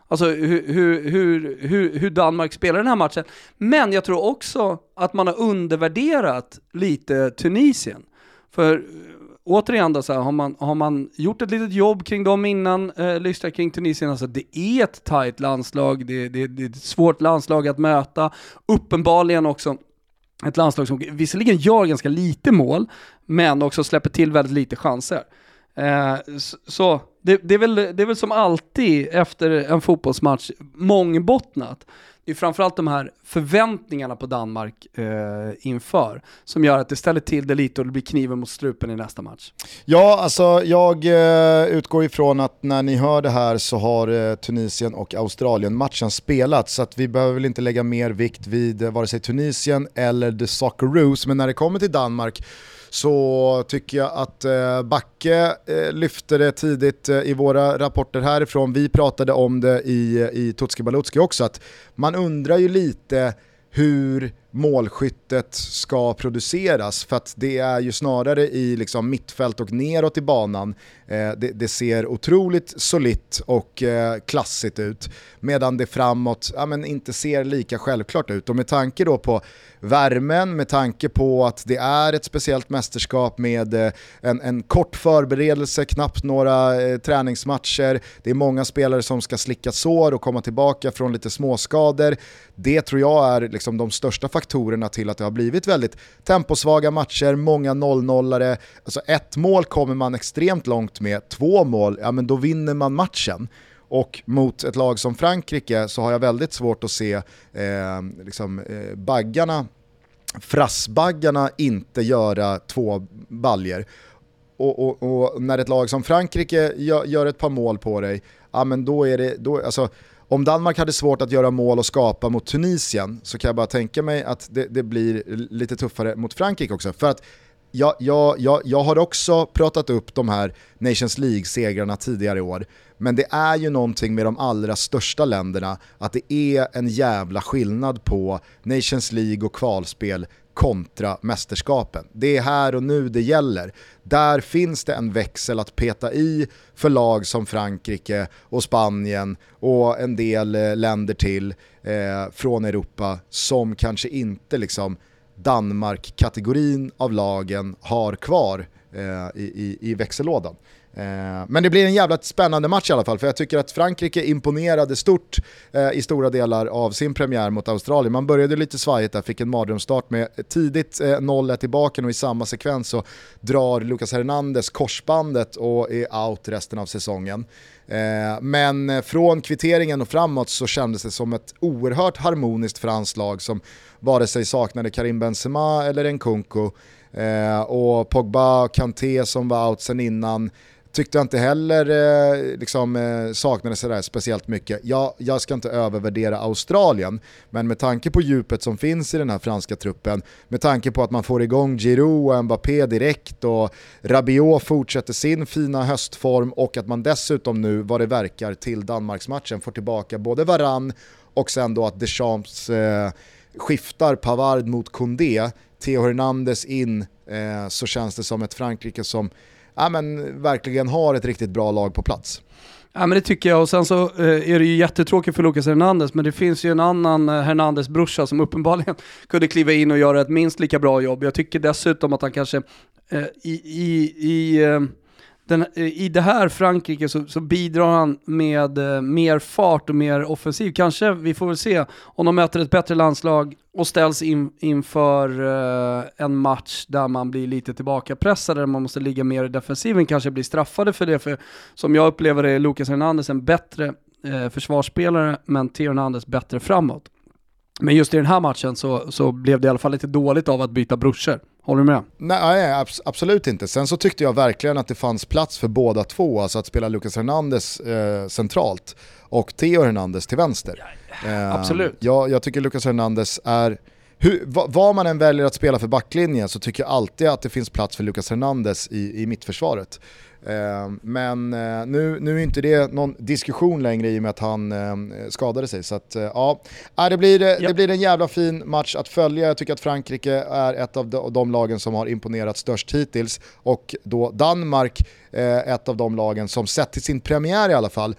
Alltså hur, hur, hur, hur, Danmark spelar den här matchen. Men jag tror också att man har undervärderat lite Tunisien. För återigen då, så här, har, man, har man gjort ett litet jobb kring dem innan, eh, lyssnat kring Tunisien, alltså det är ett tajt landslag, det, det, det är ett svårt landslag att möta, uppenbarligen också ett landslag som visserligen gör ganska lite mål, men också släpper till väldigt lite chanser. Eh, så det, det, är väl, det är väl som alltid efter en fotbollsmatch mångbottnat är framförallt de här förväntningarna på Danmark eh, inför som gör att det ställer till det lite och det blir kniven mot strupen i nästa match. Ja, alltså jag eh, utgår ifrån att när ni hör det här så har eh, Tunisien och Australien matchen spelats så att vi behöver väl inte lägga mer vikt vid eh, vare sig Tunisien eller the Socceroos, men när det kommer till Danmark så tycker jag att eh, Backe eh, lyfte det tidigt eh, i våra rapporter härifrån. Vi pratade om det i, i Tutski Balutski också, att man undrar ju lite hur målskyttet ska produceras för att det är ju snarare i liksom mittfält och neråt i banan eh, det, det, ser otroligt solitt och eh, klassigt ut medan det framåt ja, men inte ser lika självklart ut och med tanke då på värmen, med tanke på att det är ett speciellt mästerskap med eh, en, en kort förberedelse, knappt några eh, träningsmatcher, det är många spelare som ska slicka sår och komma tillbaka från lite småskador. Det tror jag är liksom de största faktorerna faktorerna till att det har blivit väldigt temposvaga matcher, många 0-0-are. Alltså ett mål kommer man extremt långt med, två mål, ja men då vinner man matchen. Och mot ett lag som Frankrike så har jag väldigt svårt att se eh, liksom, eh, baggarna, frassbaggarna inte göra två baljer. Och, och, och, när ett lag som Frankrike gör, gör, ett par mål på dig, ja men då är det, då, alltså, om Danmark hade svårt att göra mål och skapa mot Tunisien så kan jag bara tänka mig att det, det blir lite tuffare mot Frankrike också. För att jag, jag, jag, jag har också pratat upp de här Nations League-segrarna tidigare i år, men det är ju någonting med de allra största länderna, att det är en jävla skillnad på Nations League och kvalspel kontra mästerskapen. Det är här och nu det gäller. Där finns det en växel att peta i för lag som Frankrike och Spanien och en del eh, länder till eh, från Europa som kanske inte liksom Danmark-kategorin av lagen har kvar eh, i, i, i växellådan. Eh, men det blir en jävla spännande match i alla fall, för jag tycker att Frankrike imponerade stort eh, i stora delar av sin premiär mot Australien. Man började lite svajigt där, fick en mardrömsstart med tidigt 0-1 i baken och i samma sekvens så drar Lucas Hernandez korsbandet och är out resten av säsongen. Eh, men från kvitteringen och framåt så kändes det som ett oerhört harmoniskt franskt lag som vare sig saknade Karim Benzema eller Nkunku. Eh, och Pogba och Kanté som var out sen innan tyckte jag inte heller eh, liksom, eh, saknades sådär speciellt mycket. Jag, jag ska inte övervärdera Australien, men med tanke på djupet som finns i den här franska truppen, med tanke på att man får igång Giroud och Mbappé direkt och Rabiot fortsätter sin fina höstform och att man dessutom nu, vad det verkar, till Danmarksmatchen får tillbaka både Varann och sen då att Deschamps eh, skiftar Pavard mot Koundé, Theo Hernandez in, eh, så känns det som ett Frankrike som ja, men, verkligen har ett riktigt bra lag på plats. Ja men det tycker jag och sen så eh, är det ju jättetråkigt för Lucas Hernandez men det finns ju en annan eh, Hernandez-brorsa som uppenbarligen [LAUGHS] kunde kliva in och göra ett minst lika bra jobb. Jag tycker dessutom att han kanske eh, i, i, i den, eh, i det här Frankrike så, så bidrar han med eh, mer fart och mer offensiv. Kanske, vi får väl se, om de möter ett bättre landslag och ställs in, inför eh, en match där man blir lite tillbakapressad, där man måste ligga mer i defensiven, kanske blir straffade för det. För som jag upplever det är Lucas Hernandez en bättre eh, försvarsspelare, men Theo Hernandez bättre framåt. Men just i den här matchen så, så blev det i alla fall lite dåligt av att byta brorsor. Håller du med? Nej, abs absolut inte. Sen så tyckte jag verkligen att det fanns plats för båda två, alltså att spela Lucas Hernandez eh, centralt och Theo Hernandez till vänster. Eh, absolut. Jag, jag tycker Lucas Hernandez är, hur, vad man än väljer att spela för backlinjen så tycker jag alltid att det finns plats för Lucas Hernandez i, i mittförsvaret. Eh, men eh, nu, nu är inte det någon diskussion längre i och med att han eh, skadade sig. Så att, ja, det blir, det blir en jävla fin match att följa. Jag tycker att Frankrike är ett av de, de lagen som har imponerat störst hittills. Och då Danmark, ett av de lagen som sett till sin premiär i alla fall,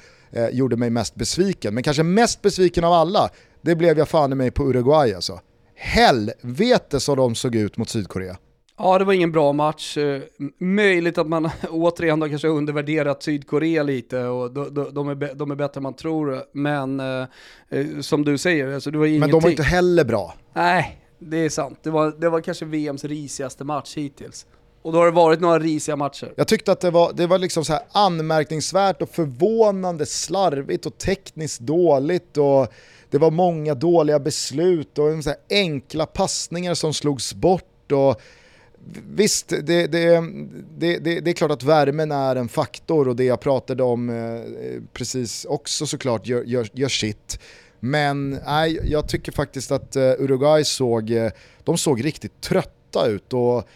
gjorde mig mest besviken. Men kanske mest besviken av alla, det blev jag fan i mig på Uruguay alltså. Helvete så de såg ut mot Sydkorea. Ja, det var ingen bra match. Eh, möjligt att man [LAUGHS] återigen har kanske undervärderat Sydkorea lite och de, är, de är bättre än man tror. Men eh, eh, som du säger, alltså det var ingenting. Men de var inte heller bra. Nej, det är sant. Det var, det var kanske VMs risigaste match hittills. Och då har det varit några risiga matcher. Jag tyckte att det var, det var liksom så här anmärkningsvärt och förvånande slarvigt och tekniskt dåligt. och det var många dåliga beslut och så enkla passningar som slogs bort. och Visst, det, det, det, det, är klart att värmen är en faktor och det jag pratade om eh, precis också såklart gör, gör, gör sitt. Men nej, jag tycker faktiskt att eh, Uruguay såg, eh, de såg riktigt trötta ut och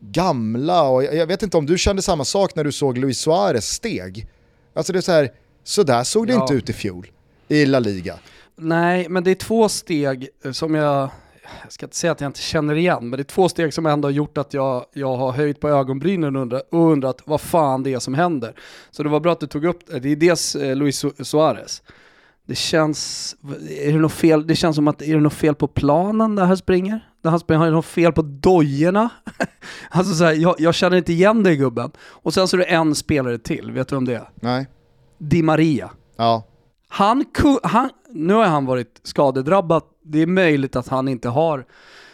gamla och jag vet inte om du kände samma sak när du såg Luis Suarez steg. Alltså det är så här, så där såg det ja. inte ut i fjol i La Liga. Nej, men det är två steg som jag jag ska inte säga att jag inte känner igen, men det är två steg som ändå har gjort att jag, jag har höjt på ögonbrynen och undrat, och undrat vad fan det är som händer. Så det var bra att du tog upp det. Det är dels eh, Luis Suarez. Det känns, är det något fel, det känns som att, är det något fel på planen där han springer? Där han springer, har det något fel på dojorna? [LAUGHS] alltså så här, jag, jag, känner inte igen dig gubben. Och sen så är det en spelare till, vet du om det är? Nej. Di Maria. Ja. Han, han, nu har han varit skadedrabbad, det är möjligt att han inte har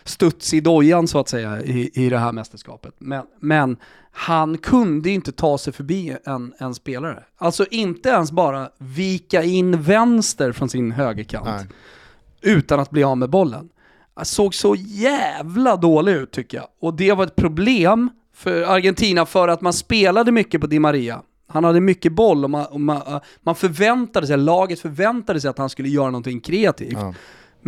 studs i dojan så att säga i, i det här mästerskapet. Men, men han kunde inte ta sig förbi en, en spelare. Alltså inte ens bara vika in vänster från sin högerkant Nej. utan att bli av med bollen. Han såg så jävla dålig ut tycker jag. Och det var ett problem för Argentina för att man spelade mycket på Di Maria. Han hade mycket boll och man, och man, man förväntade sig, laget förväntade sig att han skulle göra någonting kreativt. Ja.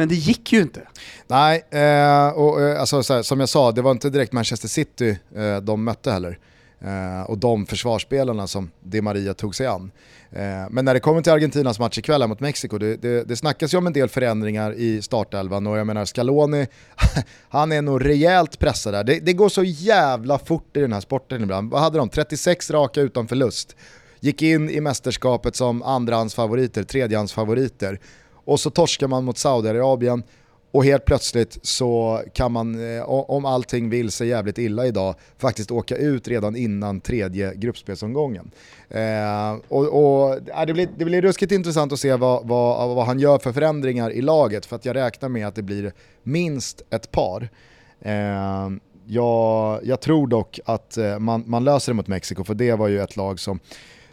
Men det gick ju inte. Nej, eh, och, eh, alltså, här, som jag sa, det var inte direkt Manchester City eh, de mötte heller. Eh, och de försvarsspelarna som Di Maria tog sig an. Eh, men när det kommer till Argentinas match ikväll mot Mexiko, det, det, det snackas ju om en del förändringar i startelvan och jag menar Scaloni, [LAUGHS] han är nog rejält pressad där. Det, det, går så jävla fort i den här sporten ibland. Vad hade de? 36 raka utan förlust. Gick in i mästerskapet som andrahandsfavoriter, tredjehandsfavoriter. Och så torskar man mot Saudiarabien och helt plötsligt så kan man, eh, om allting vill sig jävligt illa idag, faktiskt åka ut redan innan tredje gruppspelsomgången. Eh, och, och eh, det, blir, det blir ruskigt intressant att se vad, vad, vad, han gör för förändringar i laget, för att jag räknar med att det blir minst ett par. Eh, jag, jag, tror dock att eh, man, man löser det mot Mexiko, för det var ju ett lag som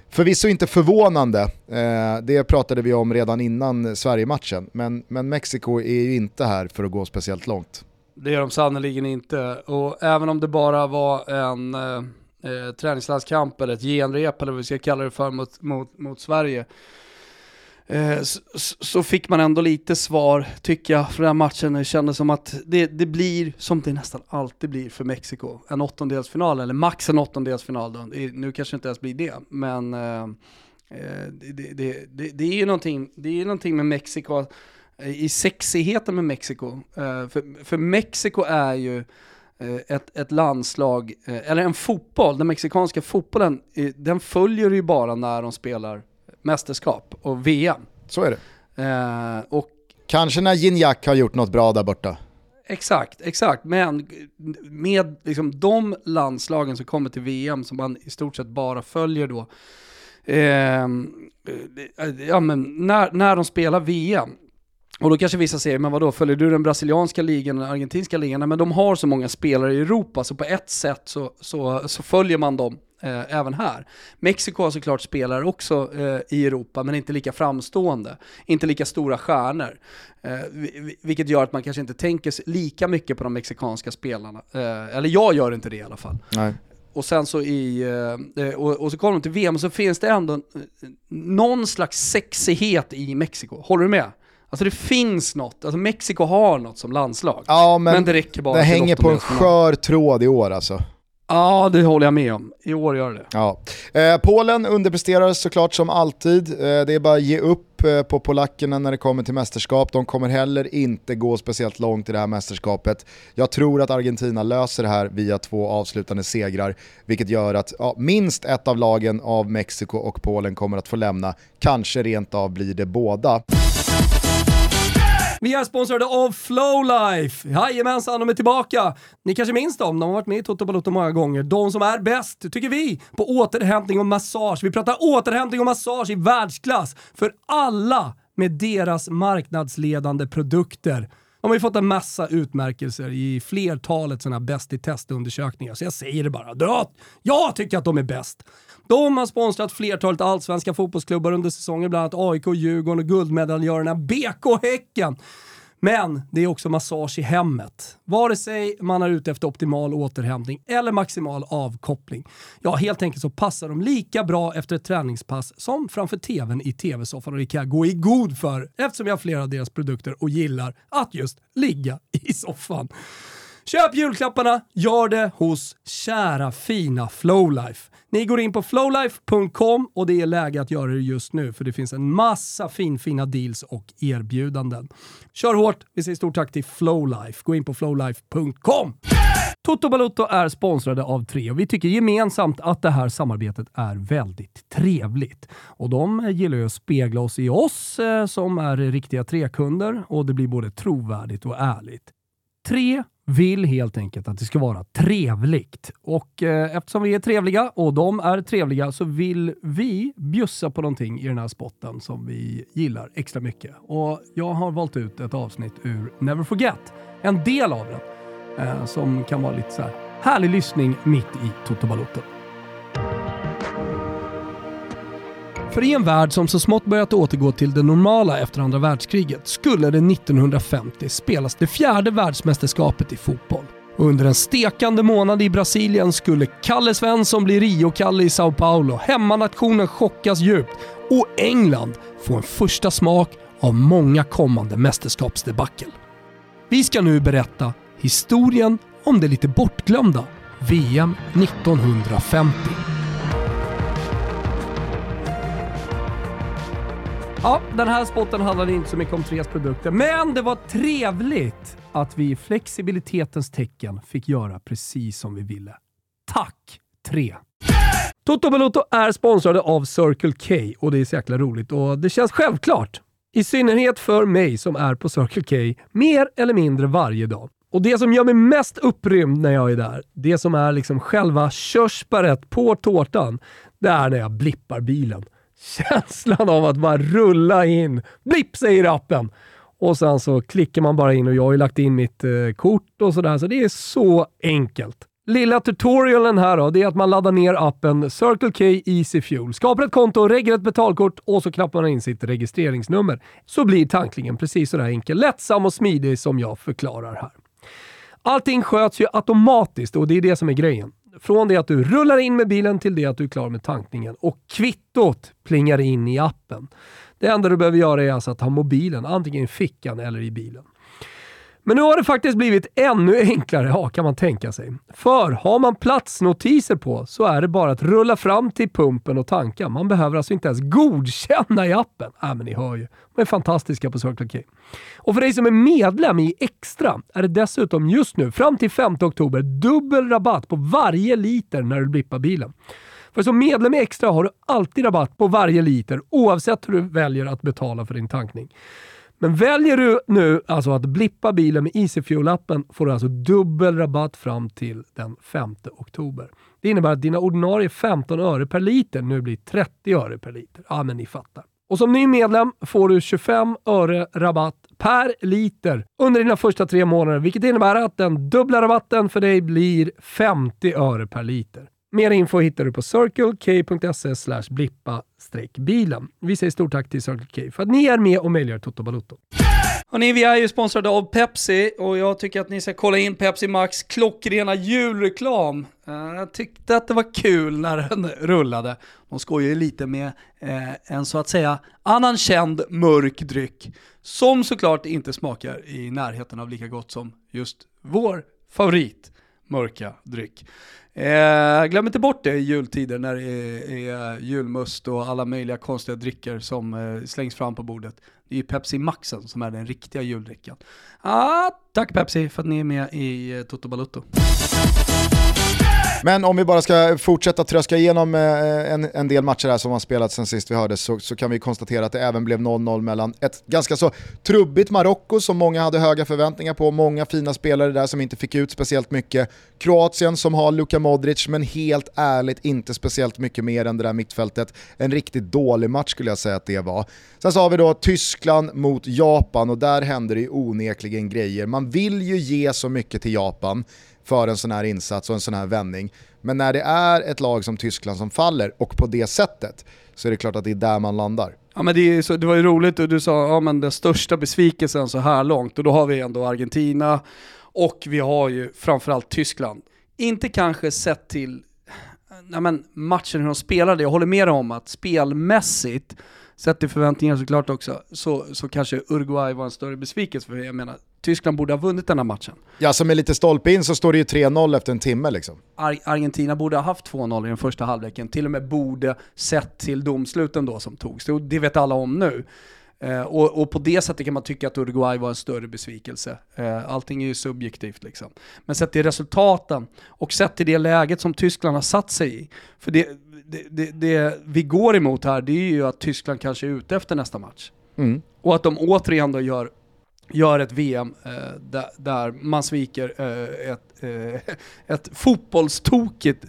Förvisso inte förvånande, eh, det pratade vi om redan innan Sverige-matchen, men, men Mexiko är ju inte här för att gå speciellt långt. Det är de sannerligen inte, och även om det bara var en eh, eh träningslandskamp eller ett genrep eller vad vi ska kalla det för mot, mot, mot Sverige, Eh, så, så, fick man ändå lite svar, tycker jag, för den här matchen. Det kändes som att det, det, blir, som det nästan alltid blir för Mexiko, en åttondelsfinal, eller max en åttondelsfinal då. Nu kanske det inte ens blir det, men eh, eh det, det, det, det, är ju någonting, det är någonting med Mexiko, eh, i sexigheten med Mexiko. Eh, för, för Mexiko är ju eh, ett, ett landslag, eller en fotboll, den mexikanska fotbollen, den följer ju bara när de spelar mästerskap och VM. Så är det. Eh, och Kanske när Gignac har gjort något bra där borta. Exakt, exakt. Men med liksom de landslagen som kommer till VM som man i stort sett bara följer då, eh, ja, men när, när de spelar VM, och då kanske vissa säger, men vadå, följer du den brasilianska ligan eller argentinska ligan? Nej, men de har så många spelare i Europa, så på ett sätt så, så, så följer man dem eh, även här. Mexiko har såklart spelare också eh, i Europa, men inte lika framstående. Inte lika stora stjärnor. Eh, vilket gör att man kanske inte tänker lika mycket på de mexikanska spelarna. Eh, eller jag gör inte det i alla fall. Nej. Och sen så i, eh, eh, och, och, så kommer de till VM och så finns det ändå någon slags sexighet i Mexiko. Håller du med? Alltså det finns något, alltså Mexiko har något som landslag. Ja, men, men det räcker bara Det hänger på en skör tråd i år alltså. Ja, det håller jag med om. I år gör det. Ja. Eh, Polen underpresterar såklart som alltid. Eh, det är bara att ge upp eh, på polackerna när det kommer till mästerskap. De kommer heller inte gå speciellt långt i det här mästerskapet. Jag tror att Argentina löser det här via två avslutande segrar, vilket gör att ja, minst ett av lagen av Mexiko och Polen kommer att få lämna. Kanske rent av blir det båda. Vi är sponsrade av Flowlife. Jajamensan, de är tillbaka. Ni kanske minns dem, de har varit med i Toto Balotto många gånger. De som är bäst, tycker vi, på återhämtning och massage. Vi pratar återhämtning och massage i världsklass för alla med deras marknadsledande produkter. De har ju fått en massa utmärkelser i flertalet sådana bäst i testundersökningar, så jag säger det bara. Jag tycker att de är bäst. De har sponsrat flertalet allsvenska fotbollsklubbar under säsongen, bland annat AIK, Djurgården och guldmedaljörerna BK Häcken. Men det är också massage i hemmet. Vare sig man är ute efter optimal återhämtning eller maximal avkoppling. Ja, helt enkelt så passar de lika bra efter ett träningspass som framför tvn i tv-soffan och det kan jag gå i god för eftersom jag har flera av deras produkter och gillar att just ligga i soffan. Köp julklapparna, gör det hos kära fina Flowlife. Ni går in på flowlife.com och det är läge att göra det just nu för det finns en massa finfina deals och erbjudanden. Kör hårt, vi säger stort tack till Flowlife. Gå in på flowlife.com. Toto Balotto är sponsrade av Tre och vi tycker gemensamt att det här samarbetet är väldigt trevligt. Och de gillar ju att spegla oss i oss eh, som är riktiga Tre-kunder och det blir både trovärdigt och ärligt. Tre vill helt enkelt att det ska vara trevligt. Och eh, eftersom vi är trevliga och de är trevliga så vill vi bjussa på någonting i den här spotten som vi gillar extra mycket. Och jag har valt ut ett avsnitt ur Never Forget. En del av den eh, som kan vara lite så här härlig lyssning mitt i Toto Balotto. För i en värld som så smått börjat återgå till det normala efter andra världskriget skulle det 1950 spelas det fjärde världsmästerskapet i fotboll. Och under en stekande månad i Brasilien skulle Kalle Svensson bli Rio-Kalle i Sao Paulo, hemmanationen chockas djupt och England få en första smak av många kommande mästerskapsdebacle. Vi ska nu berätta historien om det lite bortglömda VM 1950. Ja, den här spotten handlade inte så mycket om Tres produkter, men det var trevligt att vi i flexibilitetens tecken fick göra precis som vi ville. Tack Tre! Toto Balotto är sponsrade av Circle K och det är så jäkla roligt och det känns självklart. I synnerhet för mig som är på Circle K mer eller mindre varje dag. Och det som gör mig mest upprymd när jag är där, det som är liksom själva körsbäret på tårtan, det är när jag blippar bilen. Känslan av att bara rulla in. Blipp säger appen! Och sen så klickar man bara in och jag har ju lagt in mitt eh, kort och sådär, så det är så enkelt. Lilla tutorialen här då, det är att man laddar ner appen Circle K Easy Fuel, skapar ett konto, reggar ett betalkort och så knappar man in sitt registreringsnummer. Så blir tanklingen precis sådär enkel, lättsam och smidig som jag förklarar här. Allting sköts ju automatiskt och det är det som är grejen. Från det att du rullar in med bilen till det att du är klar med tankningen och kvittot plingar in i appen. Det enda du behöver göra är alltså att ha mobilen antingen i fickan eller i bilen. Men nu har det faktiskt blivit ännu enklare, ja, kan man tänka sig. För har man platsnotiser på så är det bara att rulla fram till pumpen och tanka. Man behöver alltså inte ens godkänna i appen. Äh, men ni hör ju. De är fantastiska på Circle K. Och för dig som är medlem i Extra är det dessutom just nu, fram till 5 oktober, dubbel rabatt på varje liter när du blippar bilen. För som medlem i Extra har du alltid rabatt på varje liter oavsett hur du väljer att betala för din tankning. Men väljer du nu alltså att blippa bilen med EasyFuel-appen får du alltså dubbel rabatt fram till den 5 oktober. Det innebär att dina ordinarie 15 öre per liter nu blir 30 öre per liter. Ja, men ni fattar. Och som ny medlem får du 25 öre rabatt per liter under dina första tre månader, vilket innebär att den dubbla rabatten för dig blir 50 öre per liter. Mer info hittar du på circlek.se blippa bilen. Vi säger stort tack till Circle K för att ni är med och möjliggör Toto Balotto. Hörrni, vi är ju sponsrade av Pepsi och jag tycker att ni ska kolla in Pepsi Max klockrena julreklam. Eh, jag tyckte att det var kul när den [LAUGHS] rullade. De skojar ju lite med eh, en så att säga annan känd mörk dryck som såklart inte smakar i närheten av lika gott som just vår favorit mörka dryck. Eh, glöm inte bort det i jultider när det är, är, julmust och alla möjliga konstiga drycker som eh, slängs fram på bordet. Det är ju Pepsi Maxen som är den riktiga juldrickan. Ah, tack Pepsi för att ni är med i eh, Toto Balutto. Men om vi bara ska fortsätta tröska igenom eh, en, en del matcher här som har spelats sen sist vi hördes så, så kan vi konstatera att det även blev 0-0 mellan ett ganska så trubbigt Marocko som många hade höga förväntningar på, många fina spelare där som inte fick ut speciellt mycket. Kroatien som har Luka Modric men helt ärligt inte speciellt mycket mer än det där mittfältet. En riktigt dålig match skulle jag säga att det var. Sen så har vi då Tyskland mot Japan och där händer det ju onekligen grejer. Man vill ju ge så mycket till Japan för en sån här insats och en sån här vändning. Men när det är ett lag som Tyskland som faller, och på det sättet, så är det klart att det är där man landar. Ja men det, så, det var ju roligt och du sa ja, men den största besvikelsen så här långt och då har vi ändå Argentina och vi har ju framförallt Tyskland. Inte kanske sett till nej men, matchen hur de spelade, jag håller med om att spelmässigt sett till förväntningarna såklart också, så, så kanske Uruguay var en större besvikelse. För jag menar, Tyskland borde ha vunnit den här matchen. Ja, som med lite stolpe in så står det ju 3-0 efter en timme liksom. Ar Argentina borde ha haft 2-0 i den första halvleken, till och med borde sett till domsluten då som togs. Det vet alla om nu. Eh, och, och, på det sättet kan man tycka att Uruguay var en större besvikelse. Eh, allting är ju subjektivt liksom. Men sett till resultaten och sett till det läget som Tyskland har satt sig i. För det, det, det, det vi går emot här, det är ju att Tyskland kanske är ute efter nästa match. Mm. Och att de återigen då gör gör ett VM eh, där, där, man sviker eh, ett, eh, [LAUGHS] ett fotbollstokigt,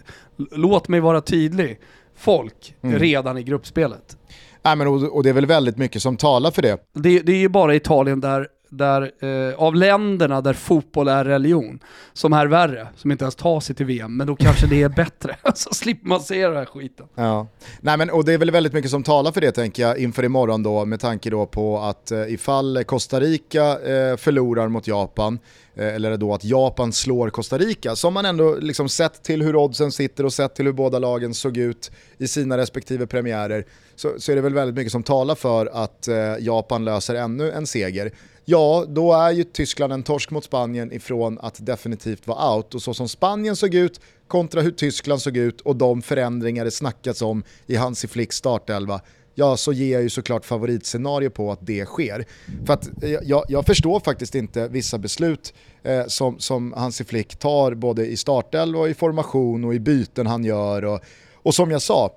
låt mig vara tydlig, folk mm. redan i gruppspelet. Nej, men, och, och, det är väl väldigt mycket som talar för det. Det, det är ju bara Italien där där, eh, av länderna där fotboll är religion, som är värre, som inte ens tar sig till VM, men då kanske det är bättre. [LAUGHS] så slipper man se den här skiten. Ja. Nej, men, och det är väl väldigt mycket som talar för det tänker jag inför imorgon då, med tanke då på att eh, ifall Costa Rica eh, förlorar mot Japan, eh, eller då att Japan slår Costa Rica, som man ändå liksom sett till hur oddsen sitter och sett till hur båda lagen såg ut i sina respektive premiärer, så, så är det väl väldigt mycket som talar för att eh, Japan löser ännu en seger ja då är ju Tyskland en torsk mot Spanien ifrån att definitivt vara out. Och så som Spanien såg ut kontra hur Tyskland såg ut och de förändringar det snackats om i Hansi Flicks startelva, ja så ger jag ju såklart favoritscenario på att det sker. För att eh, jag, jag förstår faktiskt inte vissa beslut eh, som, som Hansi Flick tar både i startelva och i formation och i byten han gör. Och, och som jag sa,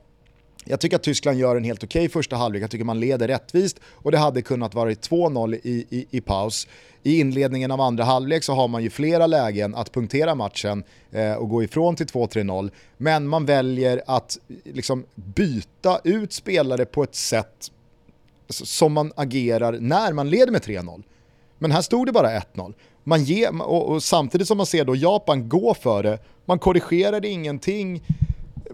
jag tycker att Tyskland gör en helt okej okay första halvlek, jag tycker man leder rättvist och det hade kunnat vara 2-0 i, i, i, paus. I inledningen av andra halvlek så har man ju flera lägen att punktera matchen eh, och gå ifrån till 2-3-0. Men man väljer att liksom, byta ut spelare på ett sätt som man agerar när man leder med 3-0. Men här stod det bara 1-0. Man ger, och, och, samtidigt som man ser då Japan gå för det, man korrigerade ingenting,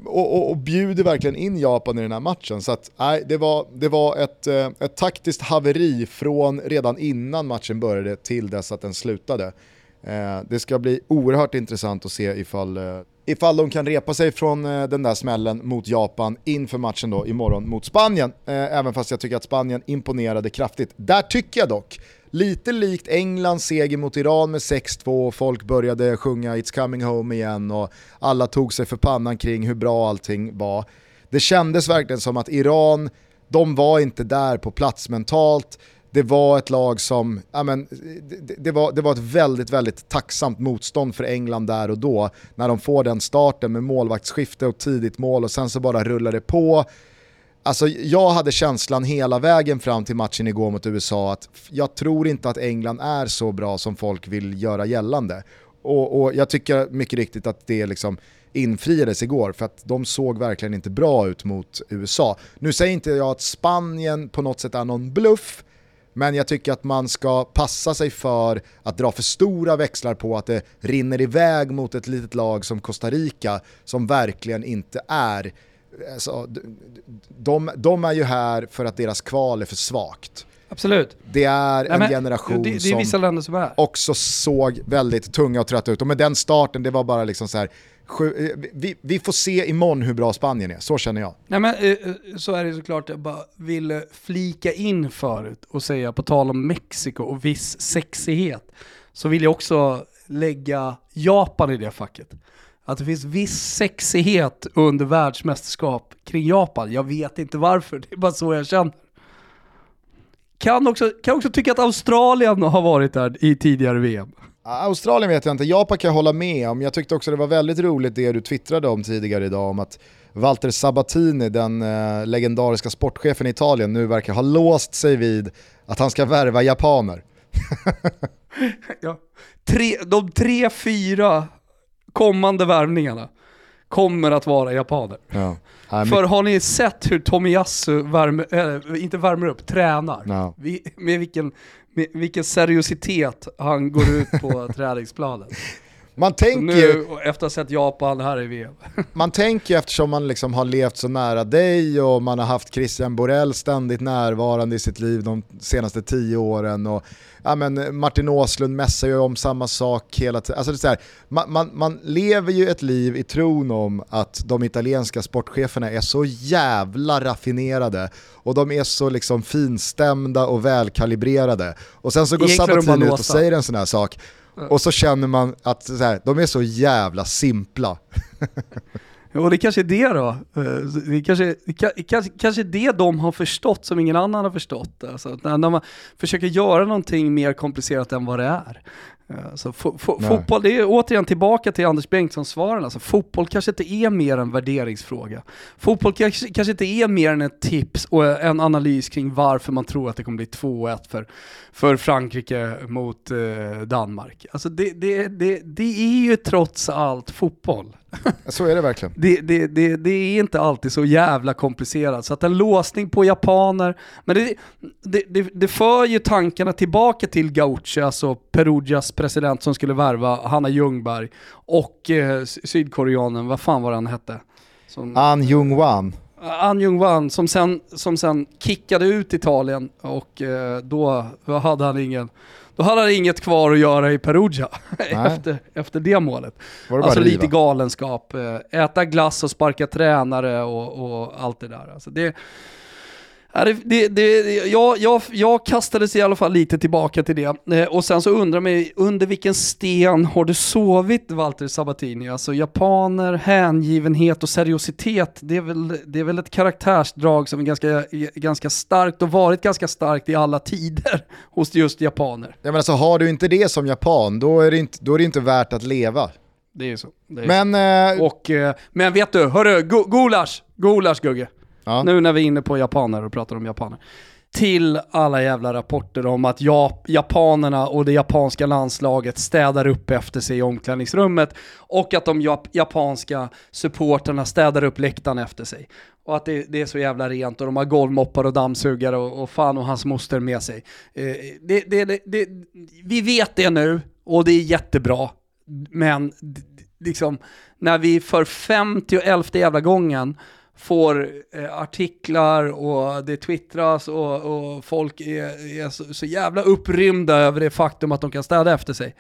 och, och, och, bjuder verkligen in Japan i den här matchen. Så att, nej, det var, det var ett, eh, ett taktiskt haveri från redan innan matchen började till dess att den slutade. Eh, det ska bli oerhört intressant att se ifall, eh, ifall de kan repa sig från den där smällen mot Japan inför matchen då imorgon mot Spanien. Även fast jag tycker att Spanien imponerade kraftigt. Där tycker jag dock Lite likt Englands seger mot Iran med 6-2, folk började sjunga It's coming home igen och alla tog sig för pannan kring hur bra allting var. Det kändes verkligen som att Iran, de var inte där på plats mentalt, det var ett lag som, ja men, det, det, var, det var ett väldigt, väldigt tacksamt motstånd för England där och då. När de får den starten med målvaktsskifte och tidigt mål och sen så bara rullar det på. Alltså jag hade känslan hela vägen fram till matchen igår mot USA att jag tror inte att England är så bra som folk vill göra gällande. Och, och jag tycker mycket riktigt att det liksom infriades igår för att de såg verkligen inte bra ut mot USA. Nu säger inte jag att Spanien på något sätt är någon bluff, men jag tycker att man ska passa sig för att dra för stora växlar på att det rinner iväg mot ett litet lag som Costa Rica som verkligen inte är Alltså, de, de är ju här för att deras kval är för svagt. Absolut. Det är en men, generation det, det är som är. också såg väldigt tunga och trötta ut. Och med den starten, det var bara liksom så här, Eh, vi, vi, får se imorgon hur bra Spanien är, så känner jag. Nej men eh, eh, så är det såklart, jag bara vill flika in förut och säga på tal om Mexiko och viss sexighet, så vill jag också lägga Japan i det facket. Att det finns viss sexighet under världsmästerskap kring Japan. Jag vet inte varför, det är bara så jag känner. Kan också, kan också tycka att Australien har varit där i tidigare VM. Australien vet jag inte, Japan kan jag hålla med om. Jag tyckte också det var väldigt roligt det du twittrade om tidigare idag om att Walter Sabatini, den eh, legendariska sportchefen i Italien, nu verkar ha låst sig vid att han ska värva japaner. [LAUGHS] ja. tre, de tre, fyra kommande värvningarna kommer att vara japaner. Ja. För har ni sett hur Tomiyasu värmer, äh, inte värmer upp, tränar? No. Vi, med vilken med vilken seriositet han går ut på [LAUGHS] träningsplanen. Man tänker nu, ju, efter att ha sett Japan här i VM. [LAUGHS] man tänker ju eftersom man liksom har levt så nära dig och man har haft Christian Borell ständigt närvarande i sitt liv de senaste tio åren och ja, men Martin Åslund mässar ju om samma sak hela tiden. Alltså det är så här, man, man, man, lever ju ett liv i tron om att de italienska sportcheferna är så jävla raffinerade och de är så liksom finstämda och välkalibrerade. Och sen så går Sabatini ut och säger en sån här sak och så känner man att så här, de är så jävla simpla. Och det kanske är det då. Eh, det kanske, kanske, kanske det de har förstått som ingen annan har förstått. Alltså, när man försöker göra någonting mer komplicerat än vad det är. Eh, så fotboll, det är återigen tillbaka till Anders Bengtsson-svaren. Alltså, fotboll kanske inte är mer en värderingsfråga. Fotboll kanske, kanske inte är mer än ett tips och en analys kring varför man tror att det kommer bli 2-1 för, för Frankrike mot eh, Danmark. Alltså det, det, det, det är ju trots allt fotboll. [LAUGHS] Så är det verkligen. Det, det, det, det, är inte alltid så jävla komplicerat. Så att en låsning på japaner, men det, det, det, för ju tankarna tillbaka till Gaucho, alltså Perugias president som skulle värva Hanna Ljungberg och eh, sydkoreanen, vad fan var han hette? Som, An Jung-Wan. An Jung-Wan som sen, som sen kickade ut Italien och eh, då hade han ingen då hade han inget kvar att göra i Perugia [LAUGHS] efter, efter det målet. Det alltså lite galenskap, eh, äta glass och sparka tränare och, och allt det där. Alltså det, det, det, jag, jag, jag kastades i alla fall lite tillbaka till det. Eh, och sen så undrar mig, under vilken sten har du sovit Walter Sabatini? Alltså japaner, hängivenhet och seriositet, det är väl, det är väl ett karaktärsdrag som är ganska, ganska starkt och varit ganska starkt i alla tider [LAUGHS] hos just japaner. Ja men alltså har du inte det som japan, då är det inte, då är det inte värt att leva. Det är så. Är men, så. Eh, och, eh, men vet du, hörru, gulasch, gulasch Gugge. Ja. Nu när vi är inne på japaner och pratar om japaner. Till alla jävla rapporter om att ja, japanerna och det japanska landslaget städar upp efter sig i omklädningsrummet och att de jap japanska supporterna städar upp läktaren efter sig. Och att det, det, är så jävla rent och de har golvmoppar och dammsugare och, och fan och hans moster med sig. Eh, det, det, vi vet det nu och det är jättebra. Men liksom, när vi för 50 och 11 jävla gången får eh, artiklar och det twittras och, och folk är, är så, så, jävla upprymda över det faktum att de kan städa efter sig.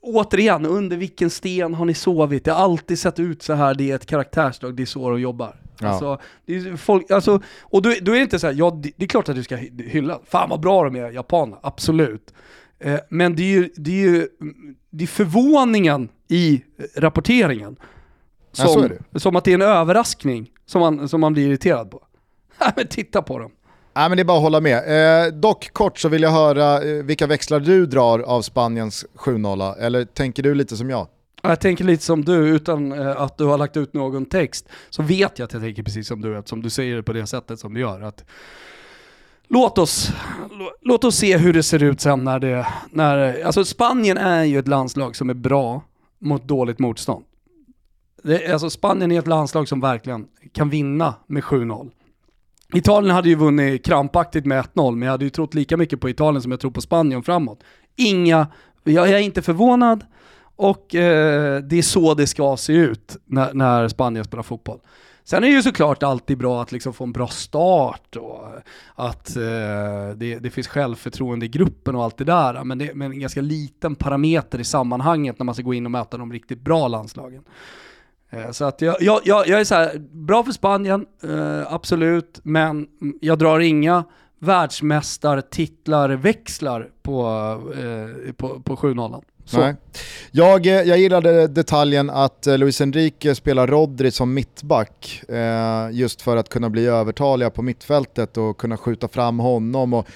Återigen, under vilken sten har ni sovit? Det har alltid sett ut så här, det är ett karaktärsdrag, det är så de jobbar. Ja. Alltså, det är folk, alltså, och då, då är det inte så här, ja det, det, är klart att du ska hylla, fan vad bra de är, japaner, absolut. Eh, men det är ju, det är ju det är förvåningen i rapporteringen som, ja, som att det är en överraskning som man, som man blir irriterad på. [LAUGHS] men titta på dem. Nej, men det är bara att hålla med. Eh, dock kort så vill jag höra eh, vilka växlar du drar av Spaniens 7-0, eller tänker du lite som jag? Jag tänker lite som du, utan eh, att du har lagt ut någon text, så vet jag att jag tänker precis som du, eftersom du säger det på det sättet som du gör. Att låt, oss, låt oss se hur det ser ut sen när det... När, alltså Spanien är ju ett landslag som är bra mot dåligt motstånd. Det, alltså Spanien är ett landslag som verkligen kan vinna med 7-0. Italien hade ju vunnit krampaktigt med 1-0, men jag hade ju trott lika mycket på Italien som jag tror på Spanien framåt. Inga, jag är inte förvånad, och eh, det är så det ska se ut när, när Spanien spelar fotboll. Sen är det ju såklart alltid bra att liksom få en bra start och att eh, det, det, finns självförtroende i gruppen och allt det där. Men det är en ganska liten parameter i sammanhanget när man ska gå in och möta de riktigt bra landslagen. Eh, så att jag, jag, jag, är så här, bra för Spanien, eh, absolut, men jag drar inga världsmästartitlar växlar på, eh, på, på 7-0. Nej. Jag, eh, jag gillade detaljen att eh, Luis Enrique spelar Rodri som mittback, eh, just för att kunna bli övertaliga på mittfältet och kunna skjuta fram honom. Och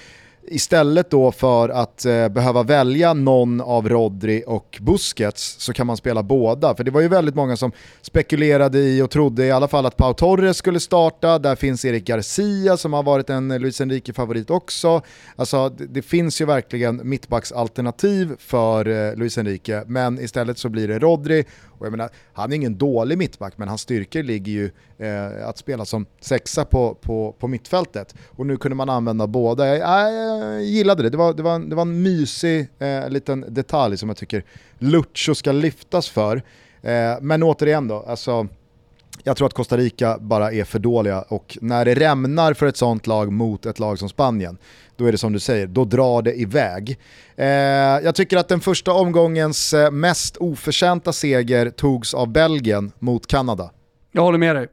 istället då för att eh, behöva välja någon av Rodri och Busquets så kan man spela båda. För det var ju väldigt många som spekulerade i och trodde i alla fall att Pau Torres skulle starta. Där finns Erik Garcia som har varit en Luis Enrique-favorit också. Alltså det, det, finns ju verkligen mittbacksalternativ för eh, Luis Enrique, men istället så blir det Rodri och jag menar, han är ingen dålig mittback, men hans styrkor ligger ju eh, att spela som sexa på, på, på mittfältet. Och nu kunde man använda båda. Jag, jag, jag gillade det, det var, det var, det var en mysig eh, liten detalj som jag tycker Lucho ska lyftas för. Eh, men återigen då, alltså, jag tror att Costa Rica bara är för dåliga och när det rämnar för ett sånt lag mot ett lag som Spanien, då är det som du säger, då drar det iväg. Eh, jag tycker att den första omgångens eh, mest oförtjänta seger togs av Belgien mot Kanada. Jag håller med dig.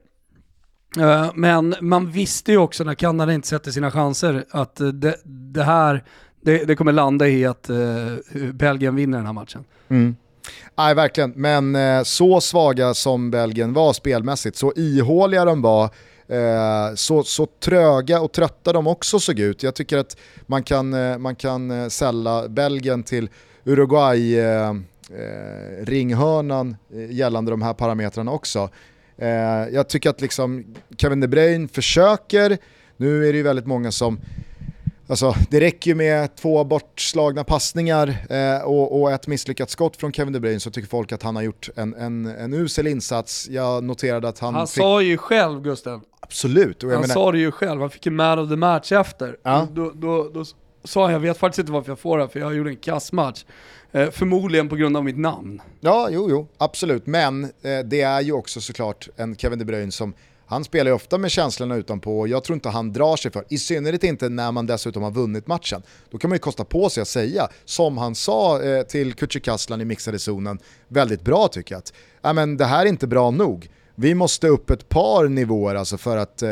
Eh, men man visste ju också när Kanada inte sätter sina chanser att eh, det, det här det, det, kommer landa i att uh, Belgien vinner den här matchen. Mm. Nej, verkligen. Men eh, så svaga som Belgien var spelmässigt, så ihåliga de var, eh, så, så tröga och trötta de också såg ut. Jag tycker att man kan, man kan sälla Belgien till Uruguay eh, eh, ringhörnan gällande de här parametrarna också jag tycker att liksom Kevin De Bruyne försöker, nu är det ju väldigt många som Alltså, det räcker ju med två bortslagna passningar eh, och, och, ett misslyckat skott från Kevin De Bruyne så tycker folk att han har gjort en, en, en usel insats. Jag noterade att han... Han fick... sa ju själv Gusten. Absolut. han menar... sa det ju själv, han fick en man of the match efter. Ja. Då, då, då sa han, jag vet faktiskt inte varför jag får det, för jag gjorde en kassmatch. Eh, förmodligen på grund av mitt namn. Ja, jo, jo, absolut. Men eh, det är ju också såklart en Kevin De Bruyne som han spelar ju ofta med känslorna utanpå och jag tror inte han drar sig för, i synnerhet inte när man dessutom har vunnit matchen. Då kan man ju kosta på sig att säga, som han sa eh, till Kücükaslan i mixade zonen, väldigt bra tycker jag, att äh, men det här är inte bra nog. Vi måste upp ett par nivåer alltså för att eh,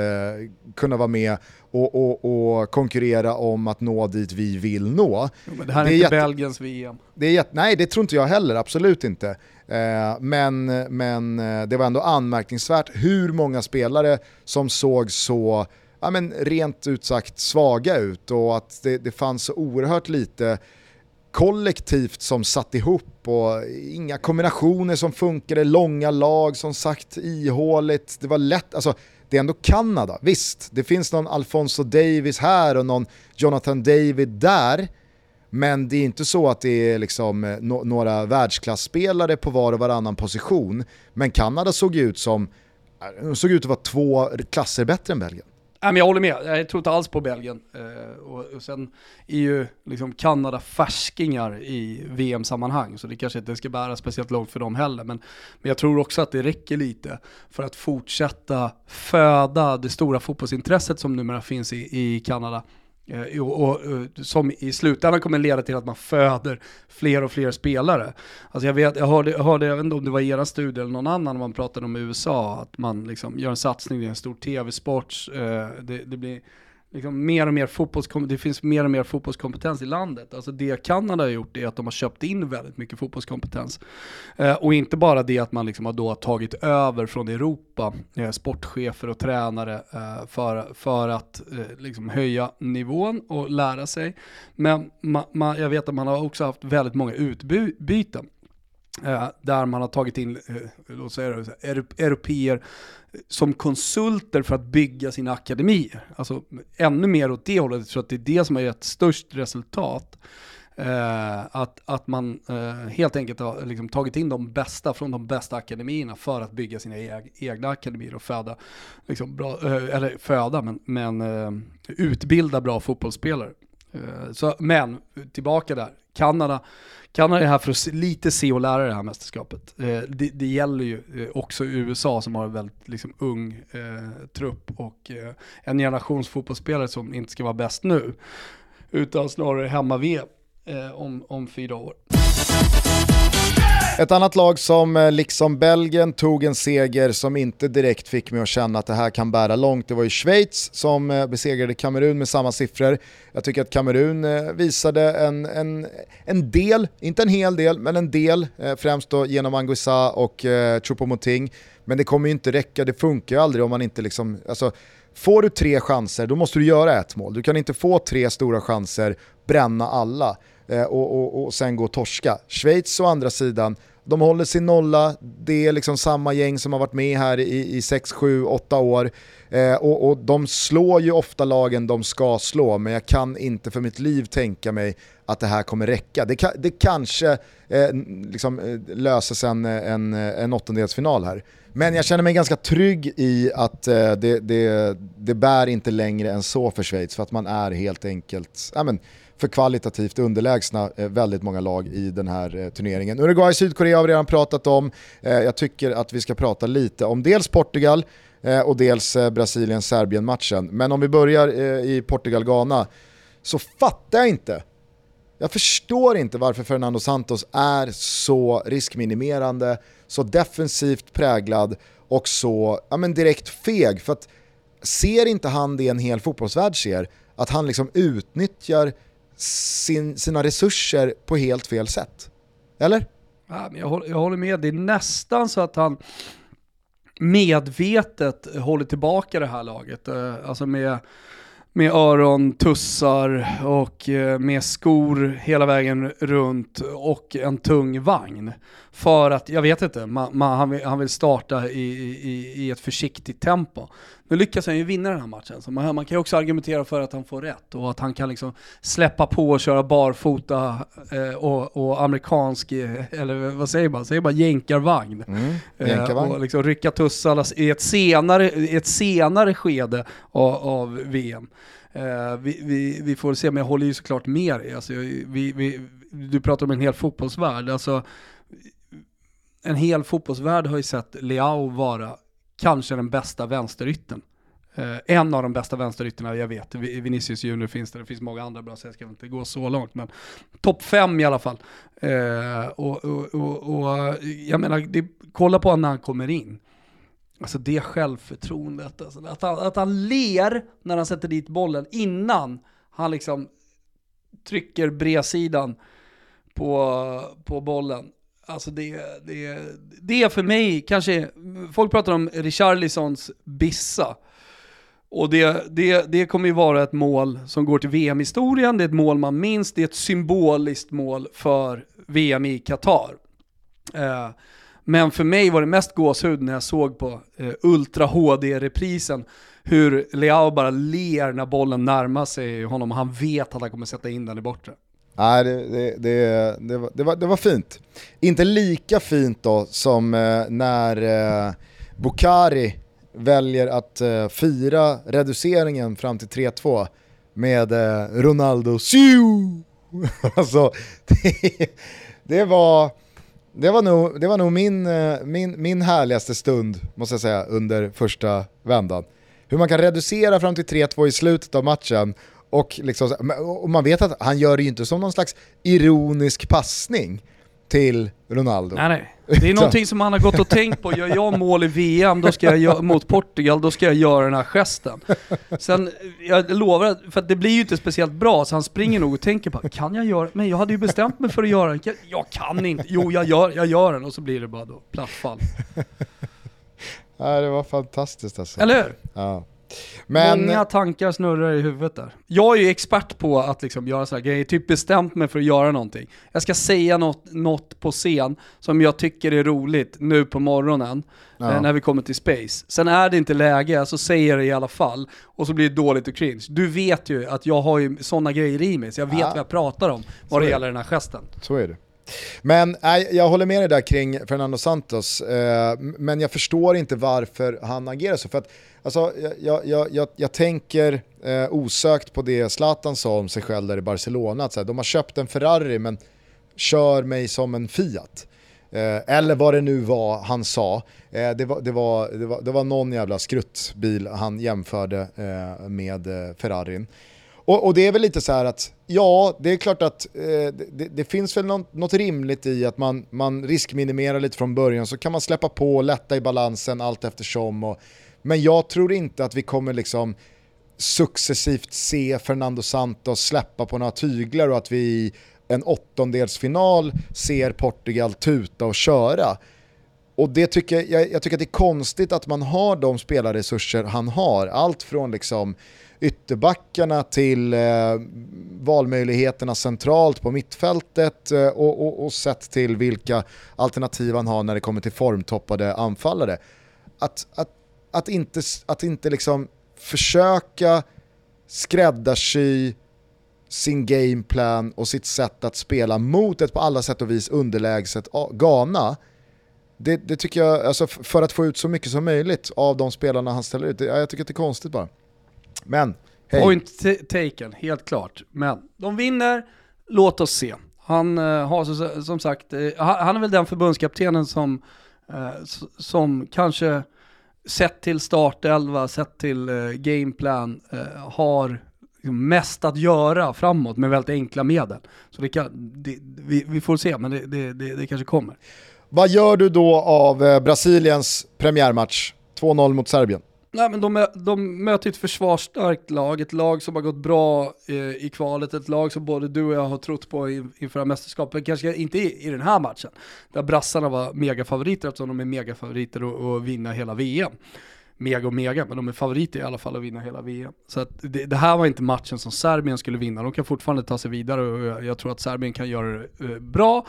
kunna vara med och, och, och, konkurrera om att nå dit vi vill nå. men det här är, det är inte Belgiens VM. Det är nej, det tror inte jag heller, absolut inte. Eh, men, men eh, det var ändå anmärkningsvärt hur många spelare som såg så ja, men rent ut sagt svaga ut och att det, det fanns så oerhört lite kollektivt som satt ihop och inga kombinationer som funkade, långa lag som sagt ihåligt, det var lätt, alltså det är ändå Kanada, visst, det finns någon Alfonso Davis här och någon Jonathan David där, men det är inte så att det är liksom eh, no några världsklasspelare på var och varannan position, men Kanada såg ut som, eh, såg ut att vara två klasser bättre än Belgien jag håller med, jag tror inte alls på Belgien. Eh, och, sen är ju liksom Kanada färskingar i VM-sammanhang, så det kanske inte ska bära speciellt långt för dem heller. Men, men jag tror också att det räcker lite för att fortsätta föda det stora fotbollsintresset som numera finns i, i Kanada. Eh, och, och, som i slutändan kommer leda till att man föder fler och fler spelare. Alltså jag, vet, jag, hörde, jag hörde, jag vet inte om det var era studie eller någon annan, man pratade om USA, att man liksom gör en satsning, det är en stor tv-sport, eh, det, det, blir liksom mer och mer fotbollskom- det finns mer och mer fotbollskompetens i landet. Alltså det Kanada har gjort är att de har köpt in väldigt mycket fotbollskompetens. Eh, och inte bara det att man liksom har då tagit över från Europa, eh, sportchefer och tränare eh, för, för att eh, liksom höja nivån och lära sig. Men ma- ma- jag vet att man har också haft väldigt många utbyten. Eh, där man har tagit in, eh, låt säga det, så europeer som konsulter för att bygga sina akademier. Alltså ännu mer åt det hållet, jag tror att det är det som har gett störst resultat. Eh, att, att man eh, helt enkelt har liksom tagit in de bästa från de bästa akademierna för att bygga sina eg egna akademier och föda, liksom bra, eh, eller föda, men, men eh, utbilda bra fotbollsspelare. Eh, så, men tillbaka där, Kanada, Kanada är här för att lite se och lära det här mästerskapet. Eh, det, det gäller ju eh, också USA som har en väldigt liksom, ung eh, trupp och eh, en generations fotbollsspelare som inte ska vara bäst nu, utan snarare hemma-VM eh, om, om fyra år. Ett annat lag som eh, liksom Belgien tog en seger som inte direkt fick mig att känna att det här kan bära långt. Det var ju Schweiz som eh, besegrade Kamerun med samma siffror. Jag tycker att Kamerun eh, visade en, en, en del, inte en hel del, men en del, främst då genom Anguissa och eh, Choupo-Moting. Men det kommer ju inte räcka, det funkar ju aldrig om man inte liksom, alltså, Får du tre chanser, då måste du göra ett mål. Du kan inte få tre stora chanser, bränna alla Eh, och, och, och sen gå och torska. Schweiz å andra sidan, de håller sin nolla, det är liksom samma gäng som har varit med här i, i 6, 7, 8 år. Eh, och, och de slår ju ofta lagen de ska slå, men jag kan inte för mitt liv tänka mig att det här kommer räcka. Det, det kanske eh, liksom, eh, löses en, en, en åttondelsfinal här. Men jag känner mig ganska trygg i att eh, det, det, det bär inte längre än så för Schweiz, för att man är helt enkelt ja, men, för kvalitativt underlägsna eh, väldigt många lag i den här eh, turneringen. Uruguay Sydkorea har vi redan pratat om. Eh, jag tycker att vi ska prata lite om dels Portugal och dels Brasilien-Serbien-matchen. Men om vi börjar i Portugal-Ghana så fattar jag inte jag förstår inte varför Fernando Santos är så riskminimerande, så defensivt präglad och så ja, men direkt feg. För att ser inte han det en hel fotbollsvärld ser? Att han liksom utnyttjar sin, sina resurser på helt fel sätt. Eller? Ja, men jag, håller, jag håller med, det är nästan så att han medvetet håller tillbaka det här laget. Eh, alltså med med öron, tussar och eh, med skor hela vägen runt och en tung vagn. För att, jag vet inte, man, man, han, vill, han vill starta i, i, i ett försiktigt tempo. Nu lyckas han ju vinna den här matchen, så man, man kan ju också argumentera för att han får rätt och att han kan liksom släppa på och köra barfota eh, och, och, amerikansk, eh, eller vad säger man, säger bara jänkarvagn. Mm, jänkarvagn. Eh, och liksom rycka tussarna i ett senare, ett senare skede av, av VM. Eh, vi, vi, vi, får se, men jag håller ju såklart med dig. Alltså, vi, vi, du pratar om en hel fotbollsvärld. Alltså, en hel fotbollsvärld har ju sett Leao vara kanske den bästa vänsterytten. Uh, en av de bästa vänsterytterna jag vet. Vinicius Junior finns det, det finns många andra bra, så jag ska inte gå så långt. Men topp fem i alla fall. Uh, och, och, och, och, jag menar, det, kolla på när han kommer in. Alltså det självförtroendet, alltså, att, han, att han ler när han sätter dit bollen innan han liksom trycker bredsidan på, på bollen. Alltså det, det, det är för mig kanske, folk pratar om Richarlisons bissa. Och det, det, det kommer ju vara ett mål som går till VM-historien, det är ett mål man minns, det är ett symboliskt mål för VM i Qatar. Eh, men för mig var det mest gåshud när jag såg på eh, Ultra HD-reprisen hur Leao bara ler när bollen närmar sig honom och han vet att han kommer sätta in den i bortre. Nej, det, det, det, det, var, det, var, det var fint. Inte lika fint då som eh, när eh, Bukari väljer att eh, fira reduceringen fram till 3-2 med eh, Ronaldo Siu! [LAUGHS] alltså, det, det, var, det var nog, det var nog min, eh, min, min härligaste stund, måste jag säga, under första vändan. Hur man kan reducera fram till 3-2 i slutet av matchen och, liksom, och man vet att han gör det ju inte som någon slags ironisk passning till Ronaldo. Nej, nej. Det är någonting som han har gått och tänkt på. Gör jag mål i VM då ska jag göra, mot Portugal, då ska jag göra den här gesten. Sen, jag lovar, för det blir ju inte speciellt bra, så han springer nog och tänker på kan jag göra Men jag hade ju bestämt mig för att göra den. Jag kan inte. Jo, jag gör, jag gör den. Och så blir det bara då platt fall. [LAUGHS] Ja, det var fantastiskt alltså. Eller hur? Ja. Men, Många tankar snurrar i huvudet där. Jag är ju expert på att liksom göra sådana grejer, typ bestämt mig för att göra någonting. Jag ska säga något, något på scen som jag tycker är roligt nu på morgonen, Ja. eh, när vi kommer till Space. Sen är det inte läge, så säger jag det i alla fall, och så blir det dåligt och cringe. Du vet ju att jag har ju sådana grejer i mig, så jag vet Ja. vad jag pratar om Så vad är det. gäller den här gesten. Så är det. Men nej, jag håller med dig där kring Fernando Santos, eh, men jag förstår inte varför han agerar så. För att, alltså, jag, jag, jag, jag tänker eh, osökt på det Zlatan sa om sig själv där i Barcelona, att så här, de har köpt en Ferrari men kör mig som en Fiat. Eh, eller vad det nu var han sa. Eh, det, var, det, var, det, var, det var någon jävla skruttbil han jämförde eh, med eh, Ferrarin. Och, och det är väl lite så här att, ja, det är klart att eh, det, det finns väl något, något rimligt i att man, man riskminimerar lite från början så kan man släppa på och lätta i balansen allt eftersom. Och, men jag tror inte att vi kommer liksom successivt se Fernando Santos släppa på några tyglar och att vi i en åttondelsfinal ser Portugal tuta och köra. Och det tycker jag, jag, jag tycker att det är konstigt att man har de spelarresurser han har. Allt från liksom ytterbackarna till eh, valmöjligheterna centralt på mittfältet eh, och, och, och sett till vilka alternativ han har när det kommer till formtoppade anfallare. Att, att, att inte, att inte liksom försöka skräddarsy sin gameplan och sitt sätt att spela mot ett på alla sätt och vis underlägset Ghana det, det tycker jag, alltså för att få ut så mycket som möjligt av de spelarna han ställer ut, det, jag tycker att det är konstigt bara. Men, hej. Point taken, helt klart. Men de vinner, låt oss se. Han eh, har som sagt, eh, han, är väl den förbundskaptenen som, eh, som kanske sett till startelva, sett till gameplan, har liksom mest att göra framåt med väldigt enkla medel. Så det kan, det, vi, vi får se, men det, det, det, kanske kommer. Vad gör du då av Brasiliens premiärmatch? 2-0 mot Serbien. Nej men de, de möter ett försvarsstarkt lag, ett lag som har gått bra eh, i kvalet, ett lag som både du och jag har trott på inför det här mästerskapet, kanske inte i, i den här matchen, där brassarna var megafavoriter eftersom de är megafavoriter och, och vinna hela VM. Mega och mega, men de är favoriter i alla fall att vinna hela VM. Så att det, det här var inte matchen som Serbien skulle vinna, de kan fortfarande ta sig vidare och jag, jag tror att Serbien kan göra det eh, bra.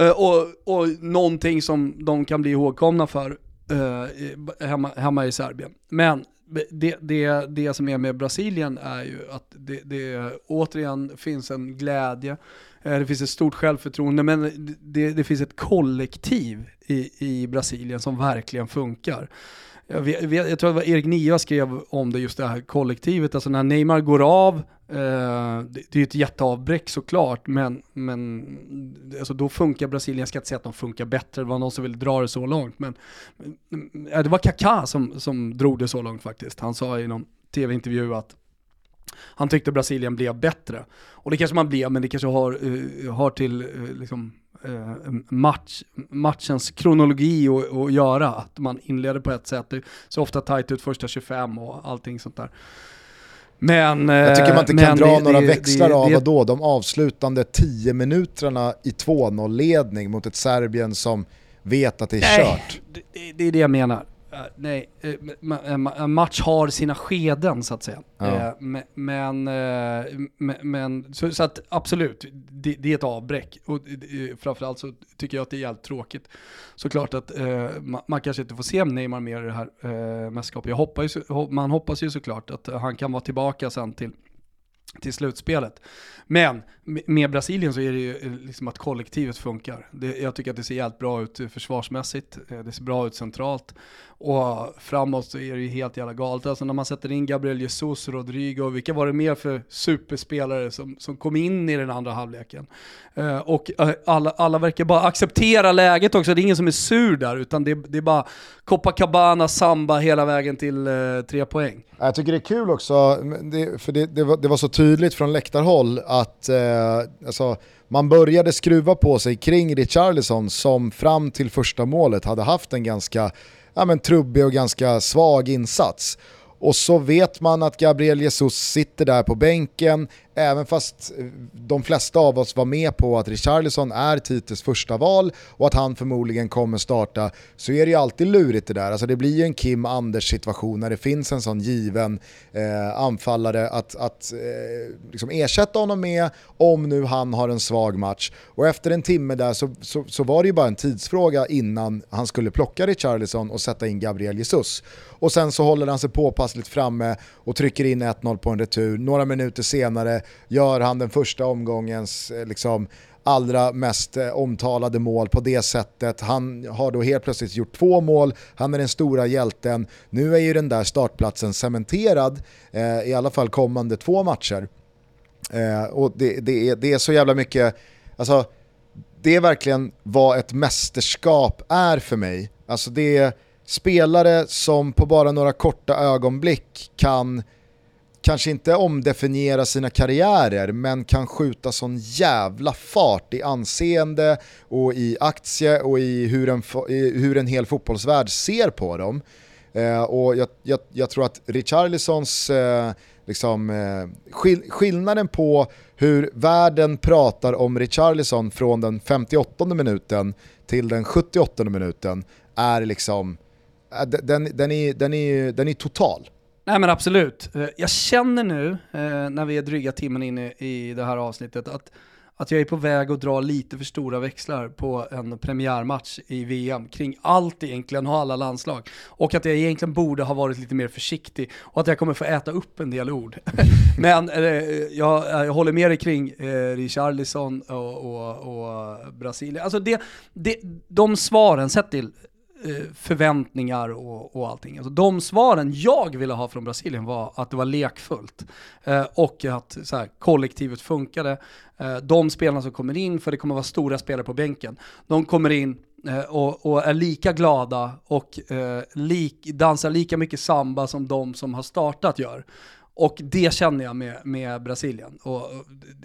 Eh, och, och någonting som de kan bli ihågkomna för eh, hemma, hemma i Serbien. Men det, det, det som är med Brasilien är ju att det, det återigen finns en glädje, eh, det finns ett stort självförtroende, men det, det finns ett kollektiv i, i Brasilien som verkligen funkar. Jag, vet, jag tror det var Erik Niva skrev om det, just det här kollektivet, alltså när Neymar går av, eh, det, det är ju ett jätteavbräck såklart, men, men alltså då funkar Brasilien, jag ska inte säga att de funkar bättre, det var någon som ville dra det så långt, men eh, det var Kaká som, som drog det så långt faktiskt. Han sa i någon tv-intervju att han tyckte Brasilien blev bättre. Och det kanske man blev, men det kanske har, eh, har till eh, liksom, eh, match, matchens kronologi att, göra. Att man inleder på ett sätt, det ser ofta tajt ut första 25 och allting sånt där. Men, Jag tycker man inte kan dra det- några det- växlar det- av det- vadå, de avslutande 10 minuterna i 2-0-ledning mot ett Serbien som vet att det är Nej, kört. det är det jag menar. Eh, nej, eh, en ma- en match har sina skeden så att säga. Ja. Eh, me- Men, eh, me- men så, så att absolut, det, det är ett avbräck. Och eh, framförallt så tycker jag att det är jävligt tråkigt. Såklart att eh, ma- man kanske inte får se Neymar mer i det här eh, mästerskapet. Jag hoppas man hoppas ju såklart att han kan vara tillbaka sen till till slutspelet. Men med- Brasilien så är det ju eh, liksom att kollektivet funkar. Det, jag tycker att det ser jävligt bra ut eh, försvarsmässigt, eh, det ser bra ut centralt och framåt så är det ju helt jävla galet. Alltså när man sätter in Gabriel Jesus, Rodrigo, vilka var det mer för superspelare som, som kom in i den andra halvleken? Eh, och alla, alla verkar bara acceptera läget också, det är ingen som är sur där utan det, det är bara Copacabana, samba hela vägen till eh, tre poäng. Jag tycker det är kul också, det, för det, det, var, det var så tydligt tydligt från läktarhåll att eh, alltså, man började skruva på sig kring Richarlison som fram till första målet hade haft en ganska ja, men, trubbig och ganska svag insats. Och så vet man att Gabriel Jesus sitter där på bänken, även fast eh, de flesta av oss var med på att Richarlison är Tites första val och att han förmodligen kommer starta, så är det ju alltid lurigt det där. Alltså det blir ju en Kim Anders situation när det finns en sån given eh, anfallare att, att eh, liksom ersätta honom med om nu han har en svag match. Och efter en timme där så, så, så var det ju bara en tidsfråga innan han skulle plocka Richarlison och sätta in Gabriel Jesus. Och sen så håller han sig påpassligt framme och trycker in 1-0 på en retur. Några minuter senare gör han den första omgångens eh, liksom, allra mest eh, omtalade mål på det sättet. Han har då helt plötsligt gjort två mål, han är den stora hjälten. Nu är ju den där startplatsen cementerad, eh, i alla fall kommande två matcher. Eh, och det, det, är, det är så jävla mycket, alltså det är verkligen vad ett mästerskap är för mig. Alltså det är spelare som på bara några korta ögonblick kan kanske inte omdefiniera sina karriärer men kan skjuta sån jävla fart i anseende och i aktie och i hur en, hur en hel fotbollsvärld ser på dem. Eh, och jag, jag, jag, tror att Richarlisons eh, liksom, eh, skill skillnaden på hur världen pratar om Richarlison från den 58 minuten till den 78 minuten är liksom, eh, den, den, är, den, är, den är total. Nej men absolut. Eh, jag känner nu, eh, när vi är dryga timmen inne i det här avsnittet, att, att jag är på väg att dra lite för stora växlar på en premiärmatch i VM kring allt egentligen och alla landslag. Och att jag egentligen borde ha varit lite mer försiktig och att jag kommer få äta upp en del ord. [LAUGHS] men eh, jag, jag, håller med dig kring eh, Richarlison och, och, och Brasilien. Alltså det, det, de svaren, sett till Eh, förväntningar och, och allting. Alltså de svaren jag ville ha från Brasilien var att det var lekfullt eh, och att så här, kollektivet funkade. Eh, de spelarna som kommer in, för det kommer vara stora spelare på bänken, de kommer in eh, och, och, är lika glada och eh, lik, dansar lika mycket samba som de som har startat gör. Och det känner jag med, med Brasilien. Och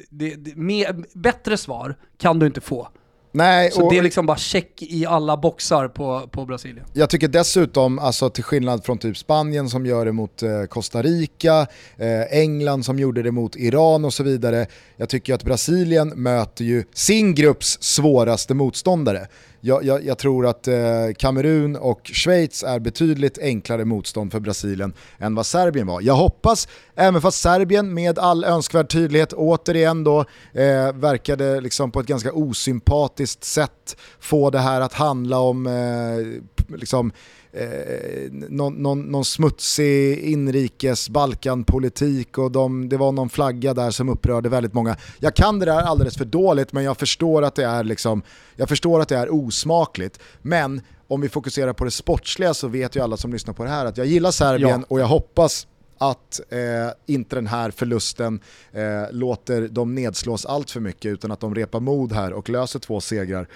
det, det, med, bättre svar kan du inte få. Nej, så det är liksom bara check i alla boxar på, på Brasilien. Jag tycker dessutom, alltså till skillnad från typ Spanien som gör det mot eh, Costa Rica, eh, England som gjorde det mot Iran och så vidare. Jag tycker att Brasilien möter ju sin grupps svåraste motståndare jag, jag, jag, tror att eh, Kamerun och Schweiz är betydligt enklare motstånd för Brasilien än vad Serbien var. Jag hoppas, även fast Serbien med all önskvärd tydlighet återigen då eh, verkade liksom på ett ganska osympatiskt sätt få det här att handla om eh, liksom, eh, någon, någon, någon, smutsig inrikes Balkanpolitik och de, det var någon flagga där som upprörde väldigt många. Jag kan det där alldeles för dåligt men jag förstår att det är, liksom, jag förstår att det är osmakligt. Men om vi fokuserar på det sportsliga så vet ju alla som lyssnar på det här att jag gillar Serbien ja. och jag hoppas att eh, inte den här förlusten eh, låter dem nedslås allt för mycket utan att de repar mod här och löser två segrar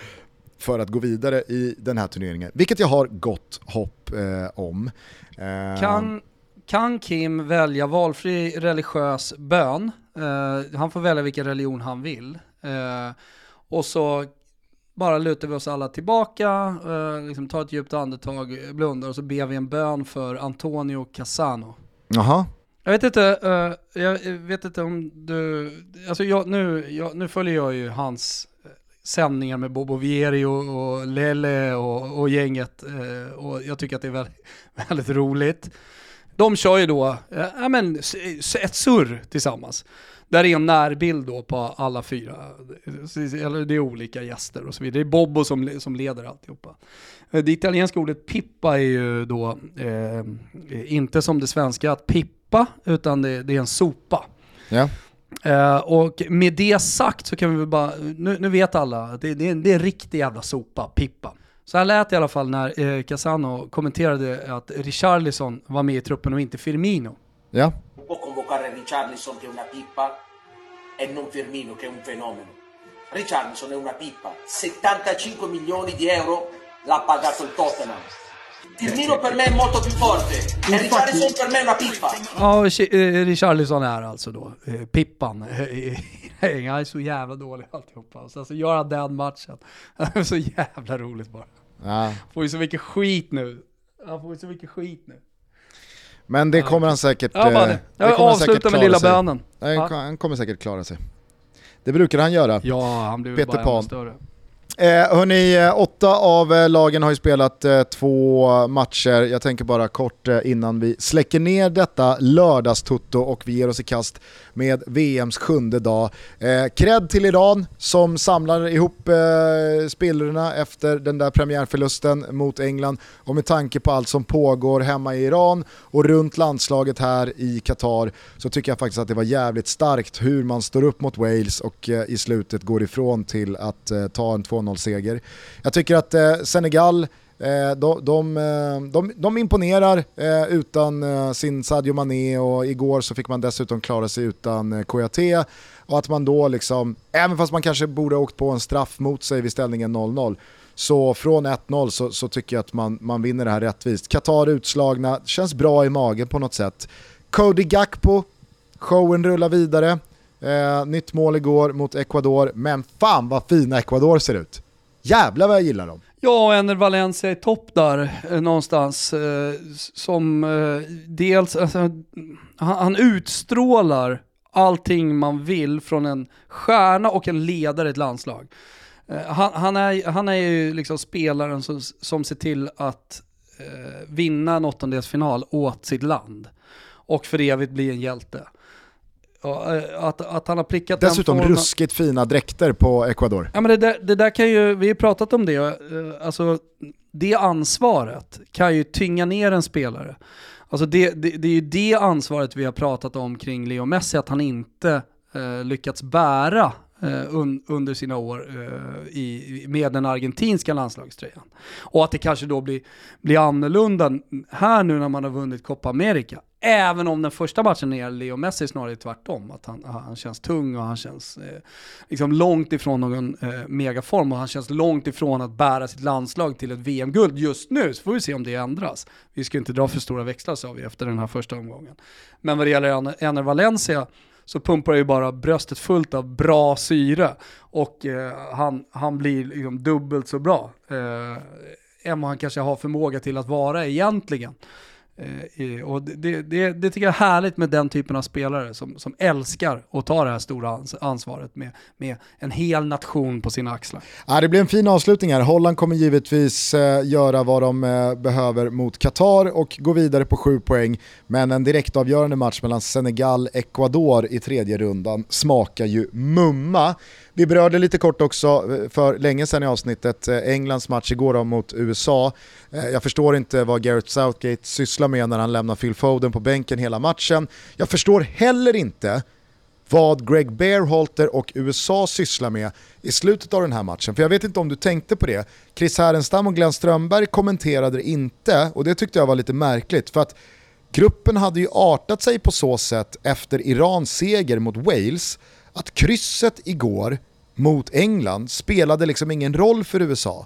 för att gå vidare i den här turneringen. Vilket jag har gott hopp eh, om. Eh, kan, kan Kim välja valfri religiös bön? Eh, han får välja vilken religion han vill. Eh, och så bara lutar vi oss alla tillbaka, eh, liksom tar ett djupt andetag, blundar och så ber vi en bön för Antonio Cassano. Jaha. Jag vet inte, uh, jag vet inte om du, alltså jag, nu, jag, nu följer jag ju hans sändningar med Bobo Vieri och, och Lele och, och gänget. Eh, och jag tycker att det är väldigt, [LAUGHS] väldigt roligt. De kör ju då eh, ja, men, ett surr tillsammans. Där är en närbild då på alla fyra, eller det är olika gäster och så vidare. Det är Bobbo som, som leder alltihopa. Eh, det italienska ordet pippa är ju då eh, inte som det svenska att pippa, utan det, det är en sopa. Ja. Uh, och med det sagt så kan vi väl bara, nu, nu vet alla att det, det, är en, det är en riktig jävla sopa, Pippa. Så här lät det i alla fall när eh, Casano kommenterade att Richarlison var med i truppen och inte Firmino. Ja. Può convocare Richarlison che è una pippa e non Firmino che è un fenomeno. Richarlison è una pippa. 75 milioni di euro l'ha pagato il Tottenham. Firmino per me è molto più forte. E Richarlison per me è una pippa. Ja, eh, Richarlison är alltså då eh, Pippan. [LAUGHS] Han är så jävla dålig alltihopa. Och sen så gör han den matchen. [LAUGHS] Det är så jävla roligt bara. Ja. Får ju så mycket skit nu. Han får ju så mycket skit nu. Men det kommer han säkert, Ja, bara eh, det. Jag kommer han säkert avslutar med klara lilla sig. bönen. Han kommer säkert klara sig. Det brukar han göra. Ja, han blir Peter bara Pan. större. Eh, hörni, eh, åtta av eh, lagen har ju spelat eh, två matcher. Jag tänker bara kort eh, innan vi släcker ner detta lördagstutto och vi ger oss i kast med VMs sjunde dag. Eh, cred till Iran som samlar ihop eh, spillrorna efter den där premiärförlusten mot England och med tanke på allt som pågår hemma i Iran och runt landslaget här i Qatar så tycker jag faktiskt att det var jävligt starkt hur man står upp mot Wales och eh, i slutet går ifrån till att eh, ta en 2-0-seger. Jag tycker att eh, Senegal Eh, de, de, eh, de, de imponerar eh, utan eh, sin Sadio Mané och igår så fick man dessutom klara sig utan eh, Kouyaté och att man då liksom, även fast man kanske borde ha åkt på en straff mot sig vid ställningen 0-0 så från 1-0 så, så tycker jag att man, man vinner det här rättvist. Qatar utslagna, känns bra i magen på något sätt. Cody Gakpo, showen rullar vidare. Eh, nytt mål igår mot Ecuador, men fan vad fina Ecuador ser ut. Jävlar vad jag gillar dem. Ja, och Ener Valencia i topp där eh, någonstans. Eh, som eh, dels, alltså, han, han utstrålar allting man vill från en stjärna och en ledare i ett landslag. Eh, han, han, är, han är ju liksom spelaren som, som ser till att eh, vinna en åttondelsfinal åt sitt land. Och för evigt bli en hjälte. Eh, att, att han har prickat den Dessutom formen- ruskigt fina dräkter på Ecuador. Ja men det där, det där kan ju, vi har pratat om det, eh, alltså det ansvaret kan ju tynga ner en spelare. Alltså det, det, det är ju det ansvaret vi har pratat om kring Leo Messi, att han inte eh, lyckats bära Eh, un, under sina år eh, i, med den argentinska landslagströjan. Och att det kanske då blir, blir annorlunda här nu när man har vunnit Copa America. Även om den första matchen är Leo Messi snarare tvärtom. Att han, han känns tung och han känns eh, liksom långt ifrån någon eh, megaform och han känns långt ifrån att bära sitt landslag till ett VM-guld just nu. Så får vi se om det ändras. Vi ska inte dra för stora växlar sa vi efter den här första omgången. Men vad det gäller Enner Ener Valencia så pumpar ju bara bröstet fullt av bra syre och eh, han, han blir liksom dubbelt så bra eh, än vad han kanske har förmåga till att vara egentligen. Eh, och det, det, det tycker jag är härligt med den typen av spelare som, som älskar att ta det här stora ansvaret med, med en hel nation på sina axlar. Ja, det blir en fin avslutning här. Holland kommer givetvis eh, göra vad de eh, behöver mot Qatar och gå vidare på sju poäng. Men en direktavgörande match mellan Senegal-Ecuador i tredje rundan smakar ju mumma. Vi berörde lite kort också eh, för länge sedan i avsnittet eh, Englands match igår mot USA. Eh, jag förstår inte vad Gareth Southgate sysslar med när han lämnar Phil Foden på bänken hela matchen. Jag förstår heller inte vad Greg Bearholter och USA sysslar med i slutet av den här matchen. För jag vet inte om du tänkte på det. Chris Härenstam och Glenn Strömberg kommenterade det inte och det tyckte jag var lite märkligt. För att gruppen hade ju artat sig på så sätt efter Irans seger mot Wales att krysset igår mot England spelade liksom ingen roll för USA.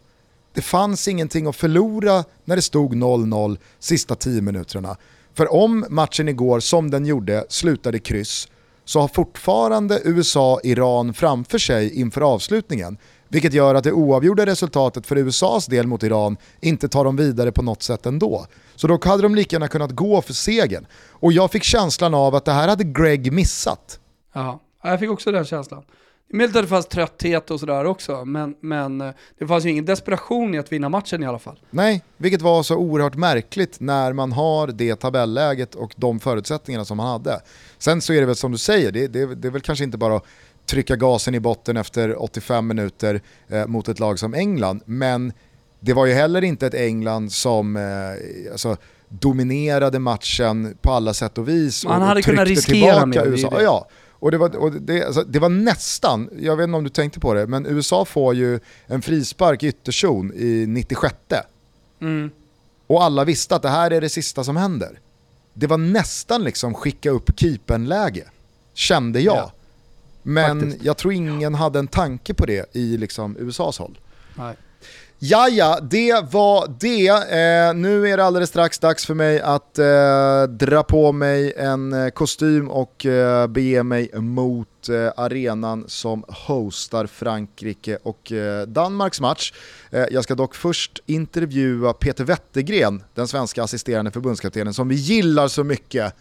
Det fanns ingenting att förlora när det stod 0-0 sista 10 minuterna. För om matchen igår, som den gjorde, slutade kryss så har fortfarande USA Iran framför sig inför avslutningen. Vilket gör att det oavgjorda resultatet för USAs del mot Iran inte tar dem vidare på något sätt ändå. Så då hade de lika gärna kunnat gå för segern. Och jag fick känslan av att det här hade Greg missat. Ja, jag fick också den känslan. Möjligt att det fanns trötthet och sådär också, men, men eh, det fanns ju ingen desperation i att vinna matchen i alla fall. Nej, vilket var så oerhört märkligt när man har det tabelläget och de förutsättningarna som man hade. Sen så är det väl som du säger, det, det, det är väl kanske inte bara att trycka gasen i botten efter 85 minuter eh, mot ett lag som England, men det var ju heller inte ett England som eh, alltså, dominerade matchen på alla sätt och vis Man och, hade och kunnat riskera mer, det är USA. det. Ja, och det var, och det, alltså, det var nästan, jag vet inte om du tänkte på det, men USA får ju en frispark i ytterzon i 96 Mm. och alla visste att det här är det sista som händer. Det var nästan liksom skicka upp keepern-läge, kände jag. Ja, Men faktiskt. jag tror ingen hade en tanke på det i liksom USAs håll. Nej. Ja, ja, det var det. Eh, nu är det alldeles strax dags för mig att eh, dra på mig en eh, kostym och eh, bege mig mot eh, arenan som hostar Frankrike och eh, Danmarks match. Eh, jag ska dock först intervjua Peter Wettergren, den svenska assisterande förbundskaptenen som vi gillar så mycket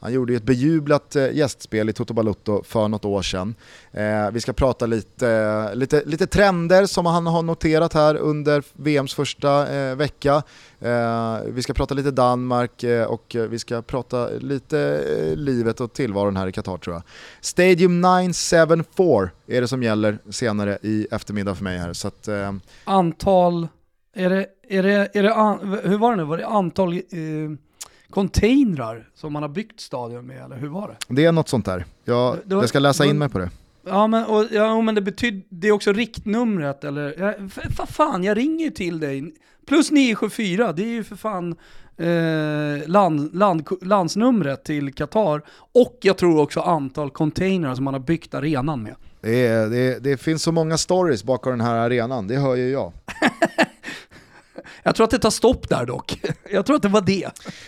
han gjorde ett bejublat eh, gästspel i Toto Balutto för något år sedan. Eh, vi ska prata lite, lite, lite trender som han har noterat här under VMs första eh, vecka. Eh, vi ska prata lite Danmark eh, och vi ska prata lite eh, livet och tillvaron här i Qatar tror jag. Stadium 974 är det som gäller senare i eftermiddag för mig här. Så att, eh, Antal, är det, är det, är det an, hur var det nu, var det antal eh, containrar som man har byggt stadion med, eller hur var det? Det är något sånt där. Jag, var, jag ska läsa in mig på det. Ja men, och, ja, men det betyder, det är också riktnumret eller, ja, för, fan jag ringer ju till dig. Plus 974, det är ju för fan eh, land, land, landsnumret till Qatar. Och jag tror också antal containrar som man har byggt arenan med. Det, är, det, det finns så många stories bakom den här arenan, det hör ju jag. [LAUGHS] Jag tror att det tar stopp där dock. [LAUGHS] Jag tror att det var det.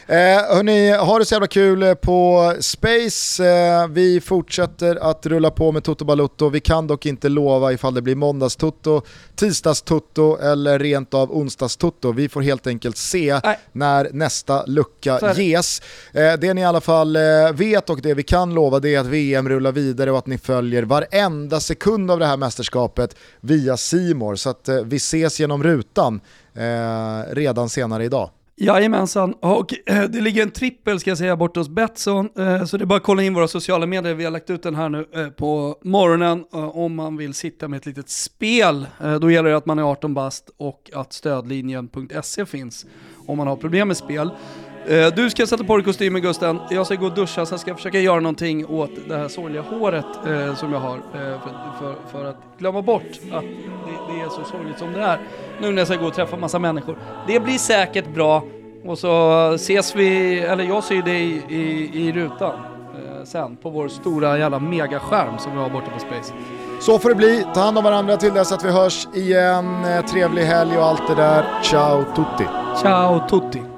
Eh, hörni, ha det så jävla kul på Space. Eh, vi fortsätter att rulla på med Toto Balutto. Vi kan dock inte lova ifall det blir måndags-Toto, tisdags-Toto eller rent av onsdags-Toto. Vi får helt enkelt se Nej. när nästa lucka ges. Eh, det ni i alla fall eh, vet och det vi kan lova det är att VM rullar vidare och att ni följer varenda sekund av det här mästerskapet via Simor så att eh, vi ses genom rutan eh, redan senare idag. Jajamensan, och eh, det ligger en trippel ska jag säga bort hos Betsson, eh, så det är bara att kolla in våra sociala medier, vi har lagt ut den här nu eh, på morgonen eh, om man vill sitta med ett litet spel. Eh, då gäller det att man är 18 bast och att stödlinjen.se finns om man har problem med spel. Eh, du ska sätta på dig kostymen Gusten, jag ska gå och duscha, sen ska jag försöka göra någonting åt det här sorgliga håret eh, som jag har eh, för, för, för, att glömma bort att det, det, är så sorgligt som det är. Nu när jag ska gå och träffa massa människor. Det blir säkert bra och så ses vi, eller jag ser dig i, i, i rutan eh, sen på vår stora jävla megaskärm som vi har borta på Space. Så får det bli, ta hand om varandra till dess att vi hörs igen. Trevlig helg och allt det där. Ciao tutti! Ciao tutti!